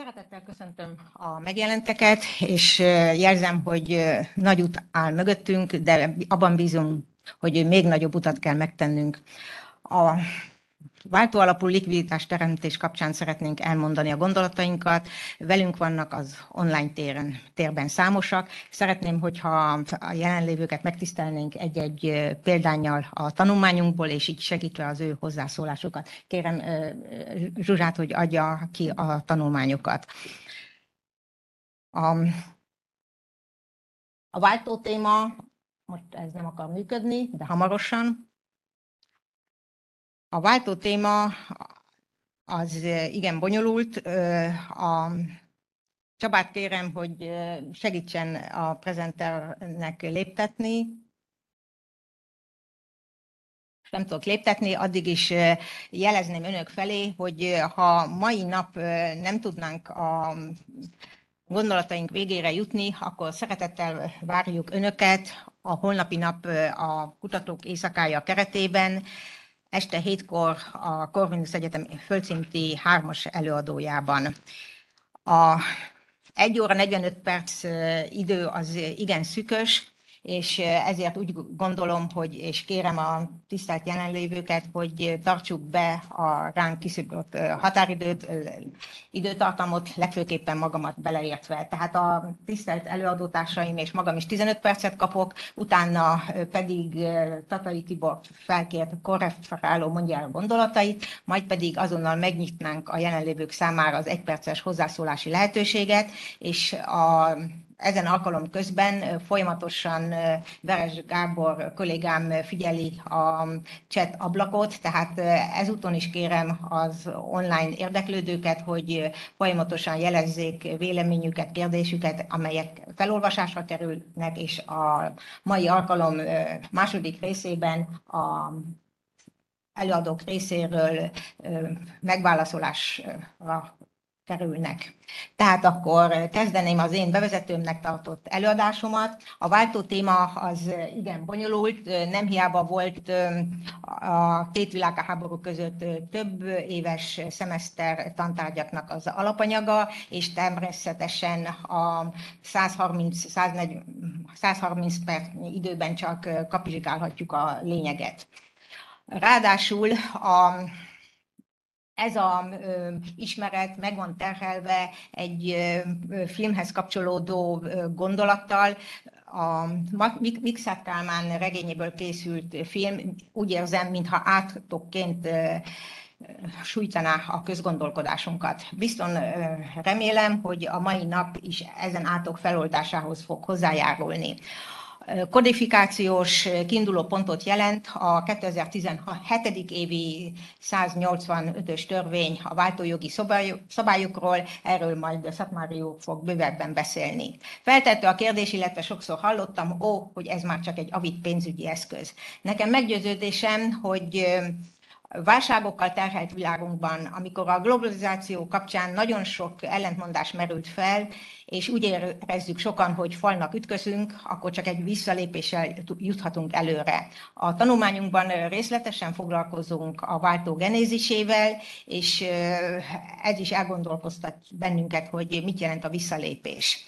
Szeretettel köszöntöm a megjelenteket, és jelzem, hogy nagy út áll mögöttünk, de abban bízom, hogy még nagyobb utat kell megtennünk. A váltóalapú likviditás teremtés kapcsán szeretnénk elmondani a gondolatainkat. Velünk vannak az online téren, térben számosak. Szeretném, hogyha a jelenlévőket megtisztelnénk egy-egy példányjal a tanulmányunkból, és így segítve az ő hozzászólásokat. Kérem Zsuzsát, hogy adja ki a tanulmányokat. A, a váltó téma, most ez nem akar működni, de hamarosan, a váltó téma az igen bonyolult. A Csabát kérem, hogy segítsen a prezenternek léptetni. Nem tudok léptetni, addig is jelezném önök felé, hogy ha mai nap nem tudnánk a gondolataink végére jutni, akkor szeretettel várjuk önöket a holnapi nap a Kutatók Éjszakája keretében, este hétkor a Corvinus Egyetem földszinti hármas előadójában. A 1 óra 45 perc idő az igen szükös, és ezért úgy gondolom, hogy, és kérem a tisztelt jelenlévőket, hogy tartsuk be a ránk kiszabott határidőt, időtartamot, legfőképpen magamat beleértve. Tehát a tisztelt előadótársaim és magam is 15 percet kapok, utána pedig Tatai Tibor felkért korreferáló mondja el a gondolatait, majd pedig azonnal megnyitnánk a jelenlévők számára az egyperces hozzászólási lehetőséget, és a ezen alkalom közben folyamatosan Veres Gábor kollégám figyeli a chat ablakot, tehát ezúton is kérem az online érdeklődőket, hogy folyamatosan jelezzék véleményüket, kérdésüket, amelyek felolvasásra kerülnek, és a mai alkalom második részében a előadók részéről megválaszolásra kerülnek. Tehát akkor kezdeném az én bevezetőmnek tartott előadásomat. A váltó téma az igen bonyolult, nem hiába volt a két világháború között több éves szemeszter tantárgyaknak az alapanyaga, és természetesen a 130, 140, 130 perc időben csak kapizsgálhatjuk a lényeget. Ráadásul a ez a ö, ismeret meg van terhelve egy ö, filmhez kapcsolódó ö, gondolattal. A Mixát Kálmán regényéből készült film úgy érzem, mintha átokként sújtaná a közgondolkodásunkat. Bizton remélem, hogy a mai nap is ezen átok feloldásához fog hozzájárulni kodifikációs kiinduló pontot jelent a 2017. évi 185-ös törvény a váltójogi szabályokról, erről majd Szatmárió fog bővebben beszélni. Feltette a kérdés, illetve sokszor hallottam, ó, hogy ez már csak egy avit pénzügyi eszköz. Nekem meggyőződésem, hogy válságokkal terhelt világunkban, amikor a globalizáció kapcsán nagyon sok ellentmondás merült fel, és úgy érezzük sokan, hogy falnak ütközünk, akkor csak egy visszalépéssel juthatunk előre. A tanulmányunkban részletesen foglalkozunk a váltó genézisével, és ez is elgondolkoztat bennünket, hogy mit jelent a visszalépés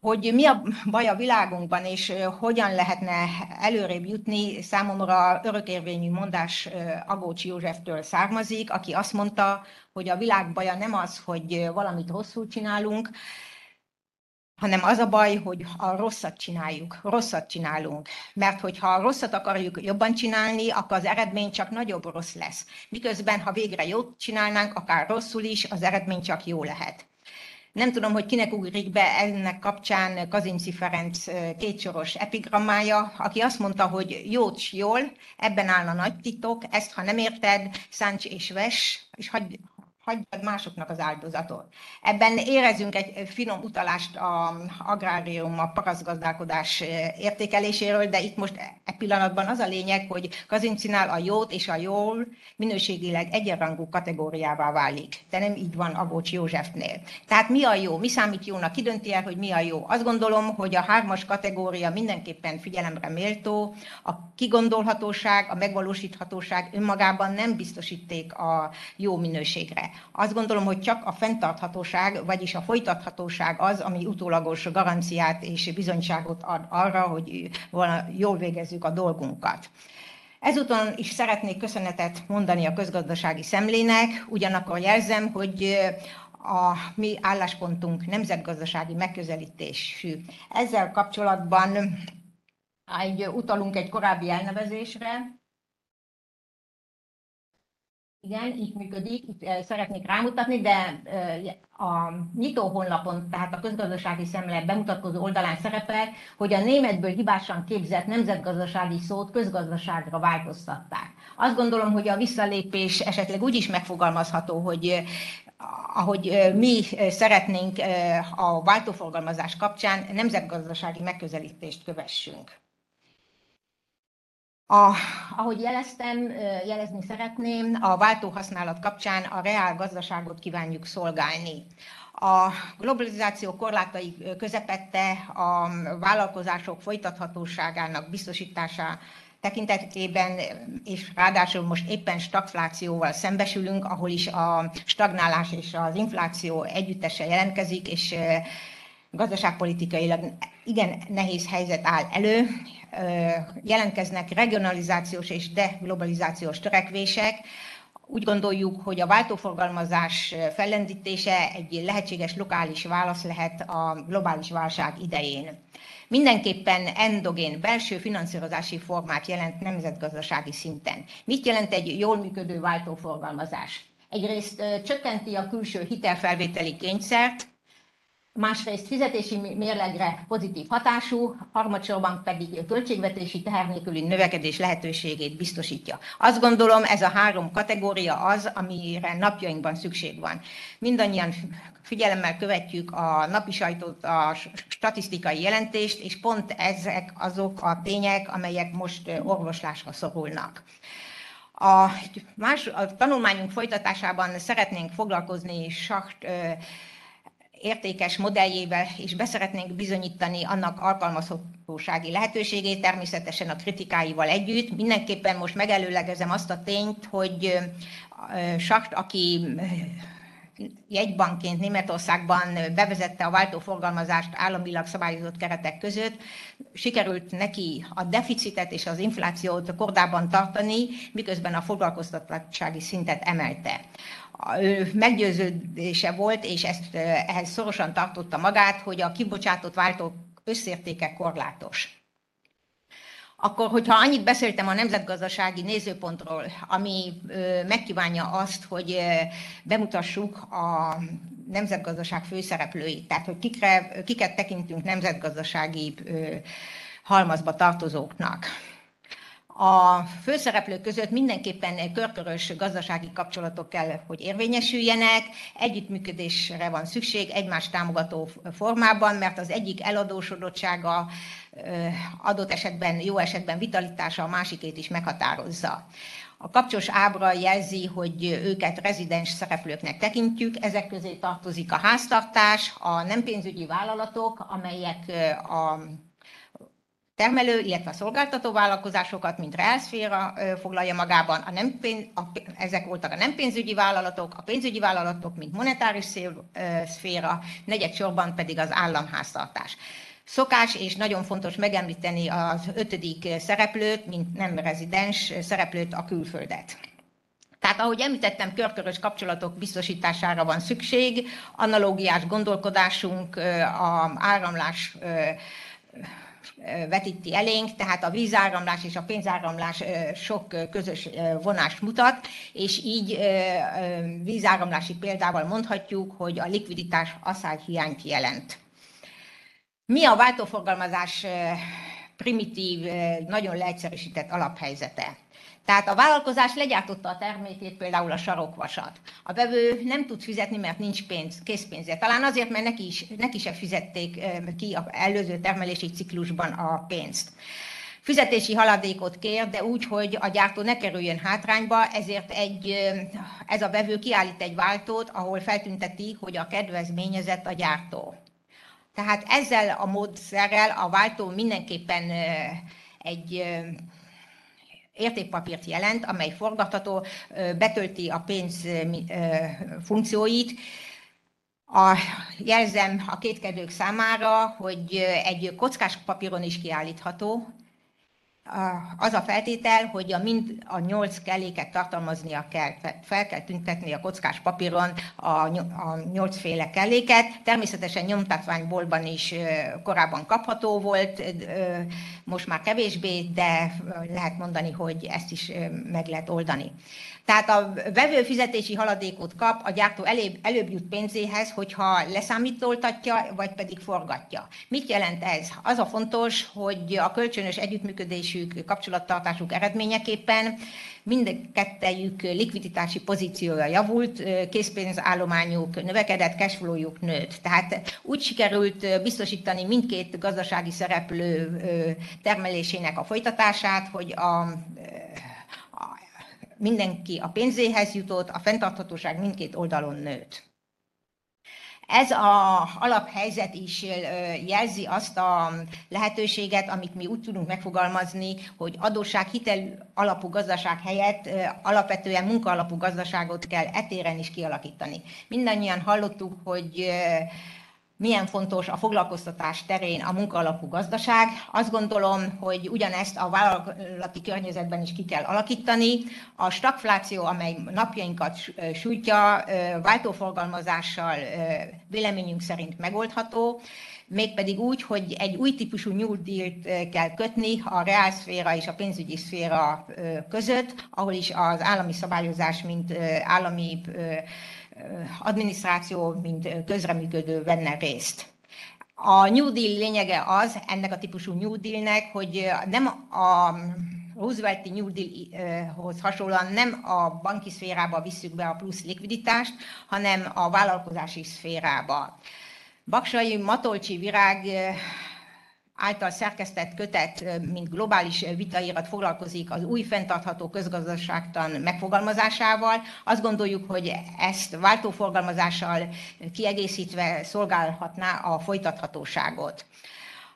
hogy mi a baj a világunkban, és hogyan lehetne előrébb jutni, számomra örökérvényű mondás Agócs Józseftől származik, aki azt mondta, hogy a világ baja nem az, hogy valamit rosszul csinálunk, hanem az a baj, hogy a rosszat csináljuk, rosszat csinálunk. Mert hogyha a rosszat akarjuk jobban csinálni, akkor az eredmény csak nagyobb rossz lesz. Miközben, ha végre jót csinálnánk, akár rosszul is, az eredmény csak jó lehet. Nem tudom, hogy kinek ugrik be ennek kapcsán Kazinci Ferenc kétsoros epigrammája, aki azt mondta, hogy jót jól, ebben áll a nagy titok, ezt ha nem érted, szánts és ves, és hagyj, hagyjad másoknak az áldozatot. Ebben érezünk egy finom utalást a agrárium, a paraszgazdálkodás értékeléséről, de itt most e pillanatban az a lényeg, hogy Kazincinál a jót és a jól minőségileg egyenrangú kategóriává válik. De nem így van Agócs Józsefnél. Tehát mi a jó? Mi számít jónak? Ki dönti el, hogy mi a jó? Azt gondolom, hogy a hármas kategória mindenképpen figyelemre méltó. A kigondolhatóság, a megvalósíthatóság önmagában nem biztosíték a jó minőségre. Azt gondolom, hogy csak a fenntarthatóság, vagyis a folytathatóság az, ami utólagos garanciát és bizonyságot ad arra, hogy jól végezzük a dolgunkat. Ezúton is szeretnék köszönetet mondani a közgazdasági szemlének, ugyanakkor jelzem, hogy a mi álláspontunk nemzetgazdasági megközelítésű. Ezzel kapcsolatban egy, utalunk egy korábbi elnevezésre, igen, így működik, itt szeretnék rámutatni, de a nyitó honlapon, tehát a közgazdasági szemle bemutatkozó oldalán szerepel, hogy a németből hibásan képzett nemzetgazdasági szót közgazdaságra változtatták. Azt gondolom, hogy a visszalépés esetleg úgy is megfogalmazható, hogy ahogy mi szeretnénk a váltóforgalmazás kapcsán nemzetgazdasági megközelítést kövessünk. A, ahogy jeleztem, jelezni szeretném, a váltóhasználat kapcsán a reál gazdaságot kívánjuk szolgálni. A globalizáció korlátai közepette a vállalkozások folytathatóságának biztosítása tekintetében, és ráadásul most éppen stagflációval szembesülünk, ahol is a stagnálás és az infláció együttesen jelentkezik, és gazdaságpolitikailag igen nehéz helyzet áll elő, jelentkeznek regionalizációs és deglobalizációs törekvések. Úgy gondoljuk, hogy a váltóforgalmazás fellendítése egy lehetséges lokális válasz lehet a globális válság idején. Mindenképpen endogén belső finanszírozási formát jelent nemzetgazdasági szinten. Mit jelent egy jól működő váltóforgalmazás? Egyrészt csökkenti a külső hitelfelvételi kényszert, másrészt fizetési mérlegre pozitív hatású, harmadsorban pedig költségvetési teher nélküli növekedés lehetőségét biztosítja. Azt gondolom, ez a három kategória az, amire napjainkban szükség van. Mindannyian figyelemmel követjük a napi sajtót, a statisztikai jelentést, és pont ezek azok a tények, amelyek most orvoslásra szorulnak. A, más, a tanulmányunk folytatásában szeretnénk foglalkozni Schacht értékes modelljével is beszeretnénk bizonyítani annak alkalmazhatósági lehetőségét, természetesen a kritikáival együtt. Mindenképpen most megelőlegezem azt a tényt, hogy Schacht, aki jegybankként Németországban bevezette a váltóforgalmazást államilag szabályozott keretek között, sikerült neki a deficitet és az inflációt kordában tartani, miközben a foglalkoztatottsági szintet emelte meggyőződése volt, és ezt ehhez szorosan tartotta magát, hogy a kibocsátott váltók összértéke korlátos. Akkor, hogyha annyit beszéltem a nemzetgazdasági nézőpontról, ami megkívánja azt, hogy bemutassuk a nemzetgazdaság főszereplőit, tehát hogy kikre, kiket tekintünk nemzetgazdasági halmazba tartozóknak. A főszereplők között mindenképpen körkörös gazdasági kapcsolatok kell, hogy érvényesüljenek, együttműködésre van szükség egymás támogató formában, mert az egyik eladósodottsága adott esetben, jó esetben vitalitása a másikét is meghatározza. A kapcsos ábra jelzi, hogy őket rezidens szereplőknek tekintjük, ezek közé tartozik a háztartás, a nem pénzügyi vállalatok, amelyek a termelő, illetve a szolgáltató vállalkozásokat, mint reálszféra foglalja magában, a nem pénz, a, ezek voltak a nem pénzügyi vállalatok, a pénzügyi vállalatok, mint monetáris szféra, negyed sorban pedig az államháztartás. Szokás és nagyon fontos megemlíteni az ötödik szereplőt, mint nem rezidens szereplőt, a külföldet. Tehát ahogy említettem, körkörös kapcsolatok biztosítására van szükség, analógiás gondolkodásunk, a áramlás vetíti elénk, tehát a vízáramlás és a pénzáramlás sok közös vonást mutat, és így vízáramlási példával mondhatjuk, hogy a likviditás hiányt jelent. Mi a váltóforgalmazás primitív, nagyon leegyszerűsített alaphelyzete? Tehát a vállalkozás legyártotta a termékét, például a sarokvasat. A vevő nem tud fizetni, mert nincs pénz, készpénze. Talán azért, mert neki, is, neki se fizették ki az előző termelési ciklusban a pénzt. Fizetési haladékot kér, de úgy, hogy a gyártó ne kerüljön hátrányba, ezért egy, ez a vevő kiállít egy váltót, ahol feltünteti, hogy a kedvezményezett a gyártó. Tehát ezzel a módszerrel a váltó mindenképpen egy értékpapírt jelent, amely forgatható, betölti a pénz funkcióit, a, jelzem a kétkedők számára, hogy egy kockás papíron is kiállítható, az a feltétel, hogy a mind a nyolc kelléket tartalmaznia kell, fel kell tüntetni a kockás papíron a, nyolcféle kelléket. Természetesen nyomtatványboltban is korábban kapható volt, most már kevésbé, de lehet mondani, hogy ezt is meg lehet oldani. Tehát a vevő fizetési haladékot kap, a gyártó előbb, előbb jut pénzéhez, hogyha leszámítoltatja, vagy pedig forgatja. Mit jelent ez? Az a fontos, hogy a kölcsönös együttműködésük, kapcsolattartásuk eredményeképpen mindkettejük likviditási pozíciója javult, készpénzállományuk növekedett, cashflowjuk nőtt. Tehát úgy sikerült biztosítani mindkét gazdasági szereplő termelésének a folytatását, hogy a mindenki a pénzéhez jutott, a fenntarthatóság mindkét oldalon nőtt. Ez a alaphelyzet is jelzi azt a lehetőséget, amit mi úgy tudunk megfogalmazni, hogy adósság hitel alapú gazdaság helyett alapvetően munkaalapú gazdaságot kell etéren is kialakítani. Mindannyian hallottuk, hogy milyen fontos a foglalkoztatás terén a munkaalapú gazdaság. Azt gondolom, hogy ugyanezt a vállalati környezetben is ki kell alakítani. A stagfláció, amely napjainkat sújtja, váltóforgalmazással véleményünk szerint megoldható, mégpedig úgy, hogy egy új típusú New Deal-t kell kötni a reálszféra és a pénzügyi szféra között, ahol is az állami szabályozás, mint állami adminisztráció, mint közreműködő venne részt. A New Deal lényege az, ennek a típusú New Dealnek, hogy nem a Roosevelti New Deal-hoz hasonlóan nem a banki szférába visszük be a plusz likviditást, hanem a vállalkozási szférába. Baksai Matolcsi Virág által szerkesztett kötet, mint globális vitairat foglalkozik az új fenntartható közgazdaságtan megfogalmazásával. Azt gondoljuk, hogy ezt váltóforgalmazással kiegészítve szolgálhatná a folytathatóságot.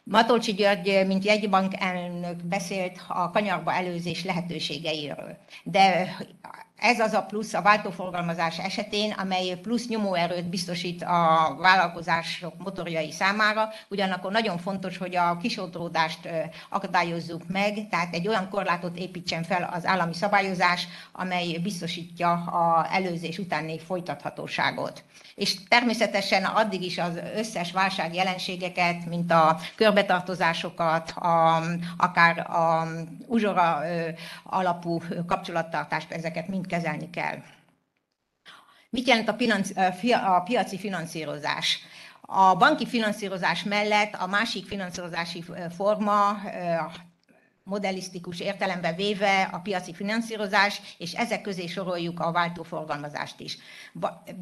Matolcsi György, mint jegybank elnök beszélt a kanyarba előzés lehetőségeiről. De ez az a plusz a váltóforgalmazás esetén, amely plusz nyomóerőt biztosít a vállalkozások motorjai számára, ugyanakkor nagyon fontos, hogy a kisodródást akadályozzuk meg, tehát egy olyan korlátot építsen fel az állami szabályozás, amely biztosítja az előzés utáni folytathatóságot. És természetesen addig is az összes válság jelenségeket, mint a körbetartozásokat, a, akár a uzsora alapú kapcsolattartást, ezeket mind kezelni kell. Mit jelent a, finansz, a piaci finanszírozás? A banki finanszírozás mellett a másik finanszírozási forma modellisztikus értelembe véve a piaci finanszírozás, és ezek közé soroljuk a váltóforgalmazást is.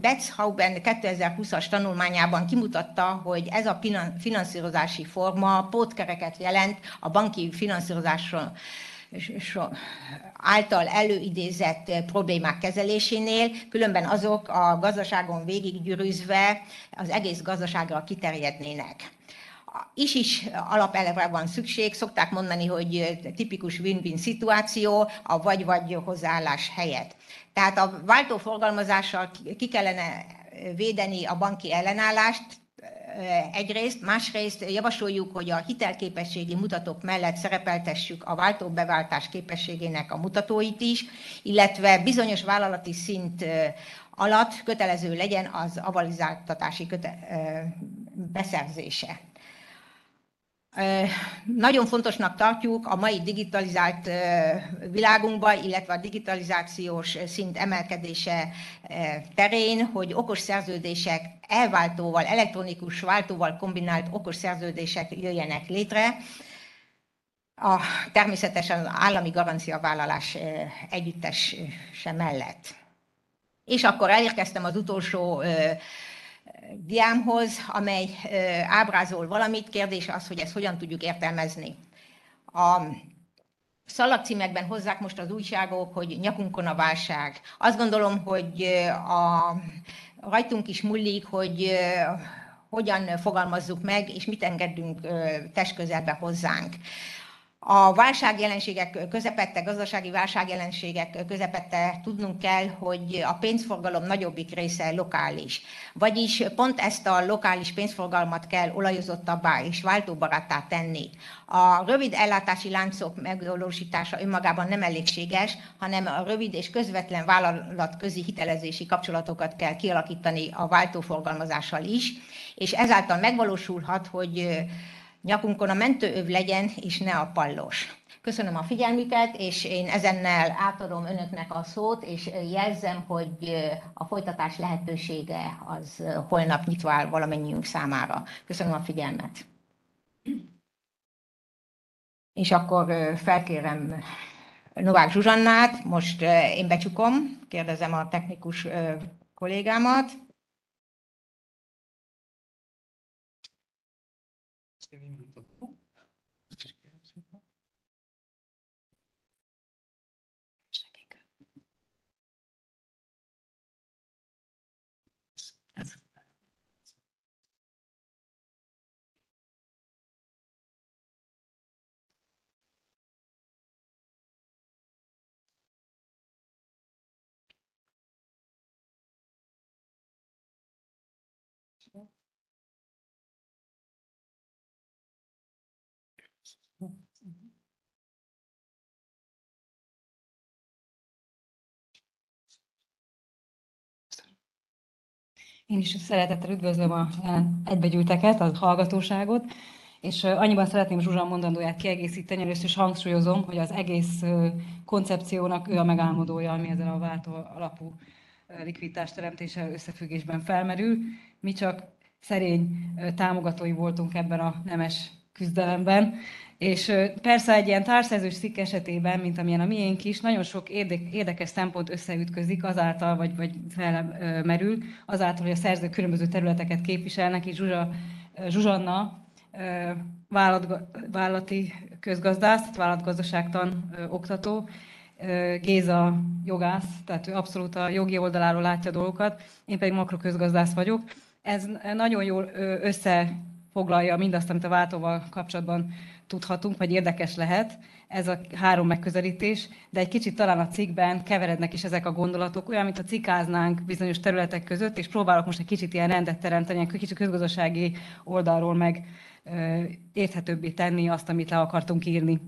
Betshauben 2020-as tanulmányában kimutatta, hogy ez a finanszírozási forma pótkereket jelent a banki finanszírozásról által előidézett problémák kezelésénél, különben azok a gazdaságon végiggyűrűzve az egész gazdaságra kiterjednének is is alapelevre van szükség, szokták mondani, hogy tipikus win-win szituáció a vagy-vagy hozzáállás helyett. Tehát a váltóforgalmazással ki kellene védeni a banki ellenállást, egyrészt, másrészt javasoljuk, hogy a hitelképességi mutatók mellett szerepeltessük a váltóbeváltás képességének a mutatóit is, illetve bizonyos vállalati szint alatt kötelező legyen az avalizáltatási köte- beszerzése. Nagyon fontosnak tartjuk a mai digitalizált világunkban, illetve a digitalizációs szint emelkedése terén, hogy okos szerződések elváltóval, elektronikus váltóval kombinált okos szerződések jöjjenek létre, a, természetesen az állami garanciavállalás együttese mellett. És akkor elérkeztem az utolsó diámhoz, amely ábrázol valamit. Kérdés az, hogy ezt hogyan tudjuk értelmezni. A szalagcímekben hozzák most az újságok, hogy nyakunkon a válság. Azt gondolom, hogy a, rajtunk is múlik, hogy hogyan fogalmazzuk meg, és mit engedünk testközelbe hozzánk. A válságjelenségek közepette, gazdasági válságjelenségek közepette tudnunk kell, hogy a pénzforgalom nagyobbik része lokális. Vagyis pont ezt a lokális pénzforgalmat kell olajozottabbá és váltóbaráttá tenni. A rövid ellátási láncok megvalósítása önmagában nem elégséges, hanem a rövid és közvetlen vállalatközi hitelezési kapcsolatokat kell kialakítani a váltóforgalmazással is, és ezáltal megvalósulhat, hogy nyakunkon a mentőöv legyen, és ne a pallos. Köszönöm a figyelmüket, és én ezennel átadom önöknek a szót, és jelzem, hogy a folytatás lehetősége az holnap nyitva áll valamennyiünk számára. Köszönöm a figyelmet. És akkor felkérem Novák Zsuzsannát, most én becsukom, kérdezem a technikus kollégámat. Én is szeretettel üdvözlöm a egybegyűlteket, a hallgatóságot, és annyiban szeretném Zsuzsa mondandóját kiegészíteni, először is hangsúlyozom, hogy az egész koncepciónak ő a megálmodója, ami ezzel a váltó alapú likviditás teremtése összefüggésben felmerül. Mi csak szerény támogatói voltunk ebben a nemes küzdelemben, és persze egy ilyen társzerzős cikk esetében, mint amilyen a miénk is, nagyon sok érdekes szempont összeütközik azáltal, vagy, vagy felmerül, azáltal, hogy a szerzők különböző területeket képviselnek, és Zsuzsa, Zsuzsanna vállalat, vállalati közgazdász, vállalatgazdaságtan oktató, Géza jogász, tehát ő abszolút a jogi oldaláról látja dolgokat, én pedig makroközgazdász vagyok. Ez nagyon jól összefoglalja mindazt, amit a váltóval kapcsolatban tudhatunk, vagy érdekes lehet, ez a három megközelítés, de egy kicsit talán a cikkben keverednek is ezek a gondolatok, olyan, mint a cikáznánk bizonyos területek között, és próbálok most egy kicsit ilyen rendet teremteni, egy kicsit közgazdasági oldalról meg érthetőbbé tenni azt, amit le akartunk írni.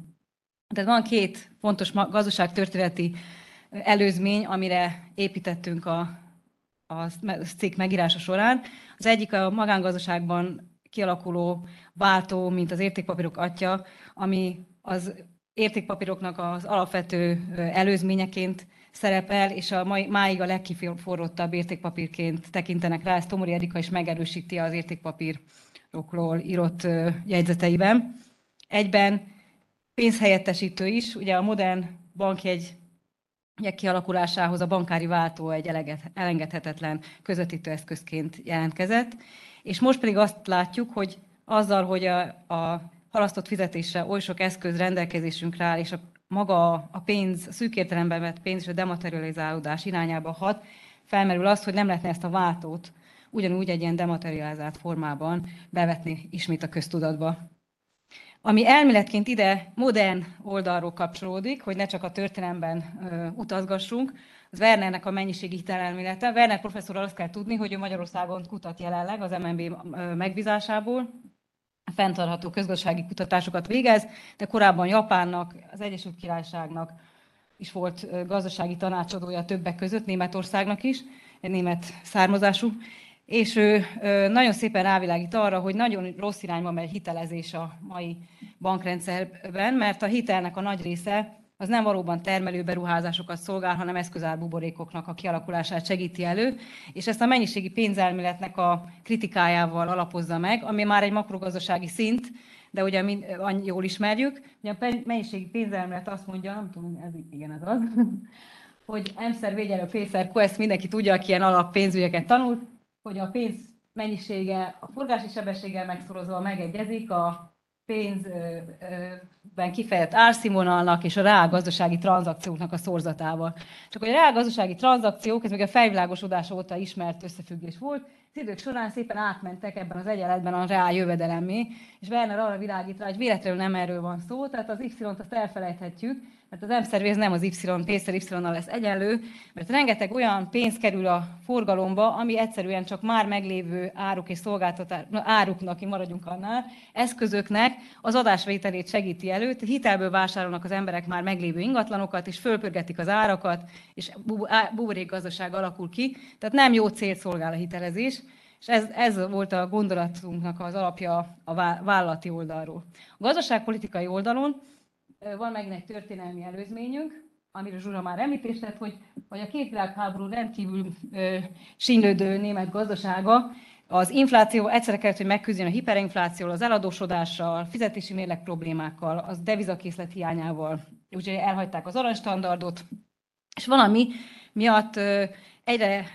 Tehát van két fontos gazdaságtörténeti előzmény, amire építettünk a, a cikk megírása során. Az egyik a magángazdaságban kialakuló váltó, mint az értékpapírok atya, ami az értékpapíroknak az alapvető előzményeként szerepel, és a mai, máig a legkiforrottabb értékpapírként tekintenek rá. Ezt Tomori Erika is megerősíti az értékpapírokról írott jegyzeteiben. Egyben pénzhelyettesítő is, ugye a modern bankjegy kialakulásához a bankári váltó egy elengedhetetlen közvetítő eszközként jelentkezett, és most pedig azt látjuk, hogy azzal, hogy a, a halasztott fizetésre oly sok eszköz rendelkezésünkre áll, és a maga a pénz, a szűk értelemben vett pénz és a dematerializálódás irányába hat, felmerül az, hogy nem lehetne ezt a váltót ugyanúgy egy ilyen dematerializált formában bevetni ismét a köztudatba. Ami elméletként ide modern oldalról kapcsolódik, hogy ne csak a történelemben ö, utazgassunk, az Wernernek a mennyiségi hitelelmélete. Werner professzor azt kell tudni, hogy ő Magyarországon kutat jelenleg az MNB megbízásából, fenntartható közgazdasági kutatásokat végez, de korábban Japánnak, az Egyesült Királyságnak is volt gazdasági tanácsadója többek között, Németországnak is, német származású, és ő nagyon szépen rávilágít arra, hogy nagyon rossz irányba megy hitelezés a mai bankrendszerben, mert a hitelnek a nagy része az nem valóban termelő beruházásokat szolgál, hanem eszközárbuborékoknak a kialakulását segíti elő, és ezt a mennyiségi pénzelméletnek a kritikájával alapozza meg, ami már egy makrogazdasági szint, de ugye mi jól ismerjük, hogy a mennyiségi pénzelmélet azt mondja, nem tudom, ez igen ez az, hogy emszer végyelő pénzer, ezt mindenki tudja, aki ilyen alap pénzügyeket tanult, hogy a pénz mennyisége a forgási sebességgel megszorozva megegyezik a pénzben kifejezett árszínvonalnak és a reálgazdasági tranzakcióknak a szorzatával. Csak hogy a reálgazdasági tranzakciók, ez még a felvilágosodás óta ismert összefüggés volt, az idők során szépen átmentek ebben az egyenletben a reál jövedelemmé, és Werner arra világít rá, hogy véletlenül nem erről van szó, tehát az Y-t azt elfelejthetjük, mert az M-szervéz nem az Y, P-szer Y-nal lesz egyenlő, mert rengeteg olyan pénz kerül a forgalomba, ami egyszerűen csak már meglévő áruk és szolgáltatás, áruknak, maradjunk annál, eszközöknek az adásvételét segíti elő, hitelből vásárolnak az emberek már meglévő ingatlanokat, és fölpörgetik az árakat, és buborék gazdaság alakul ki, tehát nem jó célt szolgál a hitelezés, és ez, ez volt a gondolatunknak az alapja a vállalati oldalról. A gazdaságpolitikai oldalon van megint egy történelmi előzményünk, amiről Zsura már említést tett, hogy, hogy a két világháború rendkívül ö, sínlődő német gazdasága, az infláció egyszerre kellett, hogy megküzdjön a hiperinflációval, az eladósodással, fizetési mérleg problémákkal, az devizakészlet hiányával, úgyhogy elhagyták az aranystandardot, és valami miatt ö, egyre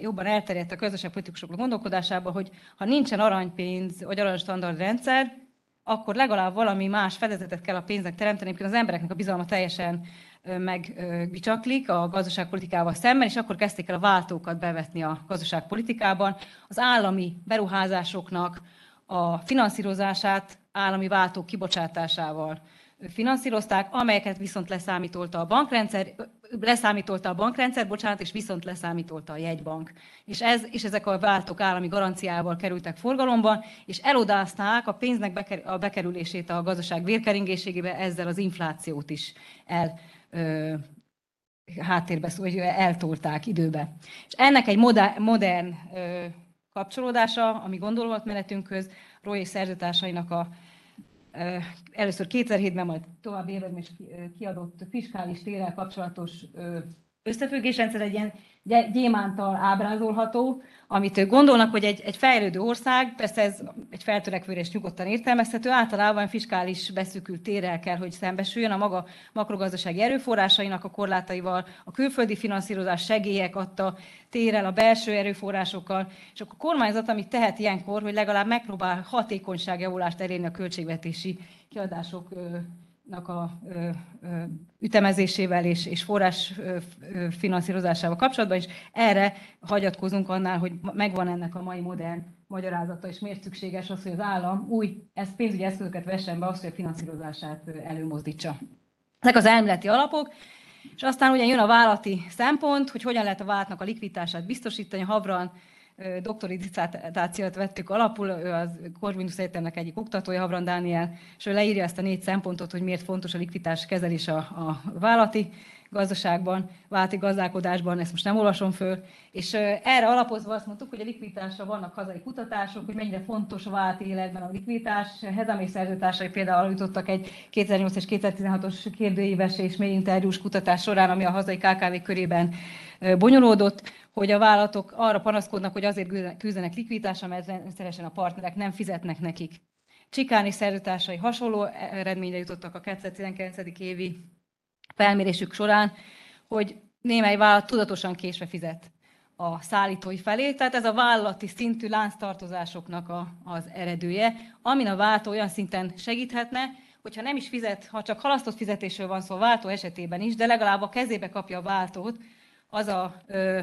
jobban elterjedt a közösségpolitikusok gondolkodásába, hogy ha nincsen aranypénz vagy aranystandard rendszer, akkor legalább valami más fedezetet kell a pénznek teremteni, amikor az embereknek a bizalma teljesen megbicsaklik a gazdaságpolitikával szemben, és akkor kezdték el a váltókat bevetni a gazdaságpolitikában. Az állami beruházásoknak a finanszírozását állami váltók kibocsátásával finanszírozták, amelyeket viszont leszámítolta a bankrendszer, leszámítolta a bankrendszer, bocsánat, és viszont leszámítolta a jegybank. És, ez, és ezek a váltók állami garanciával kerültek forgalomba, és elodázták a pénznek beker, a bekerülését a gazdaság vérkeringéségébe, ezzel az inflációt is el, ö, háttérbe, vagy eltolták időbe. És ennek egy modern, modern ö, kapcsolódása, ami gondolatmenetünkhöz, Roy és szerzőtársainak a először 2007-ben, majd tovább években is kiadott fiskális térrel kapcsolatos összefüggésrendszer egy ilyen gyémántal ábrázolható, amit ők gondolnak, hogy egy, egy fejlődő ország, persze ez egy feltörekvőre és nyugodtan értelmezhető, általában fiskális beszűkült térrel kell, hogy szembesüljön a maga makrogazdasági erőforrásainak a korlátaival, a külföldi finanszírozás segélyek adta térrel, a belső erőforrásokkal, és akkor a kormányzat, amit tehet ilyenkor, hogy legalább megpróbál hatékonyságjavulást elérni a költségvetési kiadások a ö, ö, ütemezésével és, és forrás finanszírozásával kapcsolatban, és erre hagyatkozunk annál, hogy megvan ennek a mai modern magyarázata, és miért szükséges az, hogy az állam új ez pénzügyi eszközöket vessen be, azt, hogy a finanszírozását előmozdítsa. Ezek az elméleti alapok, és aztán ugye jön a vállalati szempont, hogy hogyan lehet a vállalatnak a likviditását biztosítani. Havran doktori diszertációt vettük alapul, ő az Corvinus Egyetemnek egyik oktatója, Havran Dániel, és ő leírja ezt a négy szempontot, hogy miért fontos a likviditás kezelés a, a vállalati gazdaságban, válti gazdálkodásban, ezt most nem olvasom föl, és erre alapozva azt mondtuk, hogy a likviditásra vannak hazai kutatások, hogy mennyire fontos a vált életben a likviditás. Hezamé szerzőtársai például jutottak egy 2008 és 2016-os kérdőíves és mély interjús kutatás során, ami a hazai KKV körében bonyolódott, hogy a vállalatok arra panaszkodnak, hogy azért küzdenek likviditásra, mert rendszeresen a partnerek nem fizetnek nekik. Csikáni szerzőtársai hasonló eredményre jutottak a 2019. évi felmérésük során, hogy némely vállalat tudatosan késve fizet a szállítói felé, tehát ez a vállalati szintű lánctartozásoknak a, az eredője, amin a váltó olyan szinten segíthetne, hogyha nem is fizet, ha csak halasztott fizetésről van szó váltó esetében is, de legalább a kezébe kapja a váltót az a ö,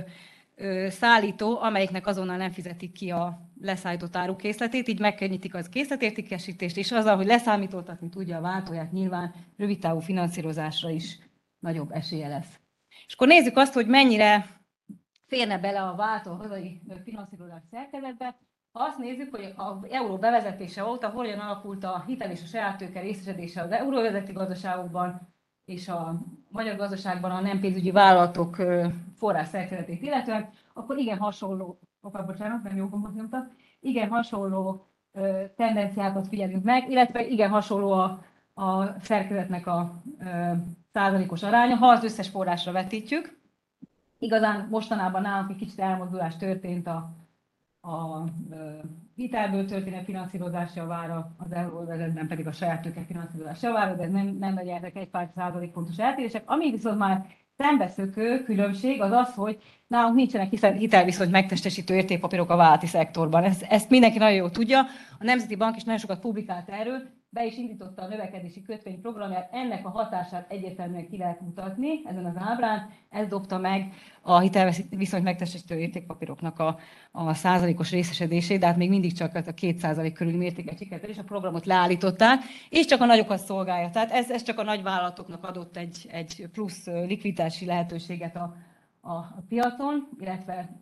szállító, amelyiknek azonnal nem fizetik ki a leszállított árukészletét, így megkönnyítik az készletértékesítést, és azzal, hogy leszámítoltatni tudja a váltóját, nyilván rövidtávú finanszírozásra is nagyobb esélye lesz. És akkor nézzük azt, hogy mennyire férne bele a váltó hazai finanszírozás szerkezetbe. Ha azt nézzük, hogy az euró bevezetése óta hogyan alakult a hitel és a saját tőke részesedése az euróvezeti gazdaságokban, és a magyar gazdaságban a nem pénzügyi vállalatok forrás szerkezetét illetően, akkor igen hasonló, opa, bocsánat, nem jó nyomtak, igen hasonló tendenciákat figyelünk meg, illetve igen hasonló a, a szerkezetnek a százalékos aránya, ha az összes forrásra vetítjük. Igazán mostanában nálunk egy kicsit elmozdulás történt a, a hitelből történő finanszírozás javára, az euróvezetben pedig a saját tőke finanszírozás javára, de nem, nem legyenek egy pár százalék pontos eltérések. Ami viszont már szembeszökő különbség az az, hogy nálunk nincsenek hitelviszony megtestesítő értékpapírok a vállalati szektorban. Ezt, ezt mindenki nagyon jól tudja. A Nemzeti Bank is nagyon sokat publikált erről, be is indította a növekedési kötvényprogramját, ennek a hatását egyértelműen ki lehet mutatni ezen az ábrán. Ez dobta meg a hitelviszony megtestesítő értékpapíroknak a, a százalékos részesedését, de hát még mindig csak a két százalék körüli mértéket sikerült, és a programot leállították, és csak a nagyokat szolgálja. Tehát ez, ez csak a nagyvállalatoknak adott egy, egy plusz likviditási lehetőséget a, a, a piacon, illetve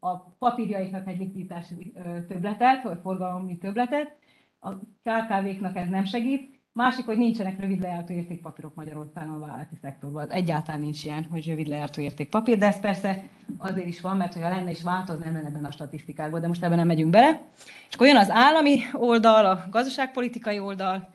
a papírjaiknak egy likviditási töbletet, vagy forgalmi töbletet, a KKV-knak ez nem segít. Másik, hogy nincsenek rövid lejártó értékpapírok Magyarországon a vállalati szektorban. Egyáltalán nincs ilyen, hogy rövid lejártó értékpapír, de ez persze azért is van, mert ha lenne is változna, nem lenne ebben a statisztikákban, de most ebben nem megyünk bele. És akkor jön az állami oldal, a gazdaságpolitikai oldal,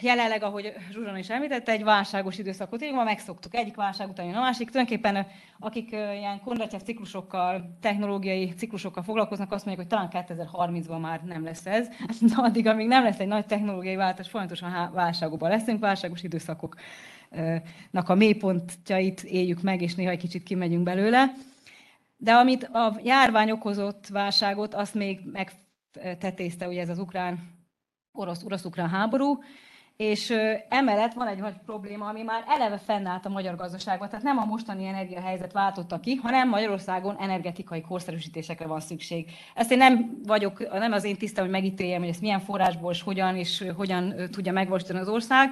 Jelenleg, ahogy Zsuzsana is említette, egy válságos időszakot élünk, ma megszoktuk egyik válság után a másik. Tulajdonképpen akik ilyen Kondratyev ciklusokkal, technológiai ciklusokkal foglalkoznak, azt mondják, hogy talán 2030-ban már nem lesz ez. De addig, amíg nem lesz egy nagy technológiai változás, folyamatosan válságokban leszünk, válságos időszakoknak a mélypontjait éljük meg, és néha egy kicsit kimegyünk belőle. De amit a járvány okozott válságot, azt még megtetézte ugye ez az ukrán orosz-ukrán háború, és emellett van egy nagy probléma, ami már eleve fennállt a magyar gazdaságban, tehát nem a mostani energiahelyzet váltotta ki, hanem Magyarországon energetikai korszerűsítésekre van szükség. Ezt én nem vagyok, nem az én tisztem, hogy megítéljem, hogy ezt milyen forrásból és hogyan és hogyan tudja megvalósítani az ország,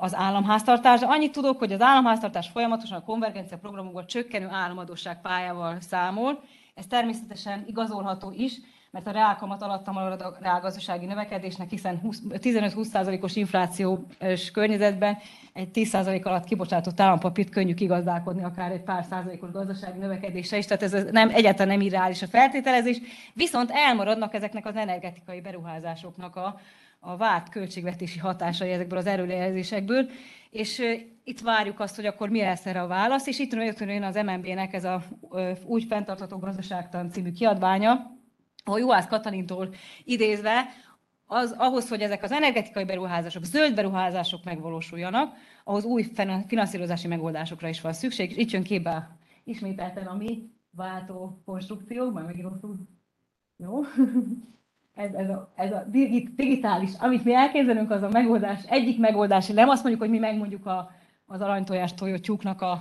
az államháztartás. Annyit tudok, hogy az államháztartás folyamatosan a konvergencia programokban csökkenő államadóság pályával számol. Ez természetesen igazolható is, mert a reálkamat alatt marad a reálgazdasági növekedésnek, hiszen 15-20%-os inflációs környezetben egy 10% alatt kibocsátott állampapírt könnyű kigazdálkodni akár egy pár százalékos gazdasági növekedése is, tehát ez nem, egyáltalán nem irreális a feltételezés, viszont elmaradnak ezeknek az energetikai beruházásoknak a, a várt költségvetési hatásai ezekből az erőjelzésekből, és itt várjuk azt, hogy akkor mi lesz erre a válasz, és itt jön az MNB-nek ez a úgy fenntartható gazdaságtan című kiadványa, a Juhász Katalintól idézve, az, ahhoz, hogy ezek az energetikai beruházások, zöld beruházások megvalósuljanak, ahhoz új finanszírozási megoldásokra is van szükség, és itt jön képbe ismételten a mi váltó konstrukció, majd megint jó? ez, ez, a, ez a digitális, amit mi elképzelünk, az a megoldás, egyik megoldás, nem azt mondjuk, hogy mi megmondjuk a, az aranytojás tojótyúknak a,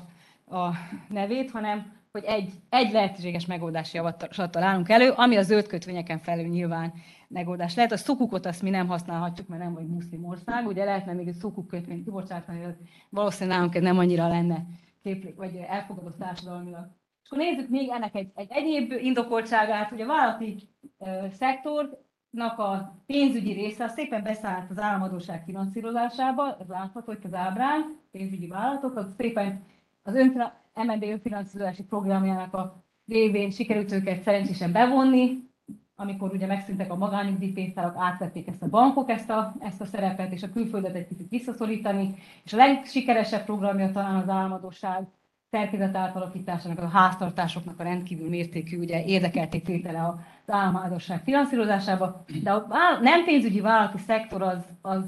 a nevét, hanem hogy egy, egy lehetséges megoldási javaslat találunk elő, ami a zöld kötvényeken felül nyilván megoldás lehet. A szukukot azt mi nem használhatjuk, mert nem vagy muszlim ország, ugye lehetne még egy szukuk kötvényt kibocsátani, valószínűleg nálunk ez nem annyira lenne képlék, vagy elfogadott társadalmilag. És akkor nézzük még ennek egy, egy egyéb indokoltságát, hogy a vállalati uh, szektornak a pénzügyi része szépen beszállt az államadóság finanszírozásába, ez látható hogy az ábrán, pénzügyi vállalatok, az szépen az önfina, MNB önfinanszírozási programjának a révén sikerült őket szerencsésen bevonni, amikor ugye megszűntek a magányugdíjpénztárak, átvették ezt a bankok ezt a, ezt a szerepet, és a külföldet egy kicsit visszaszorítani, és a legsikeresebb programja talán az államadóság szerkezet átalakításának, a háztartásoknak a rendkívül mértékű ugye, érdekeltététele az államadóság finanszírozásába, de a nem pénzügyi vállalati szektor az, az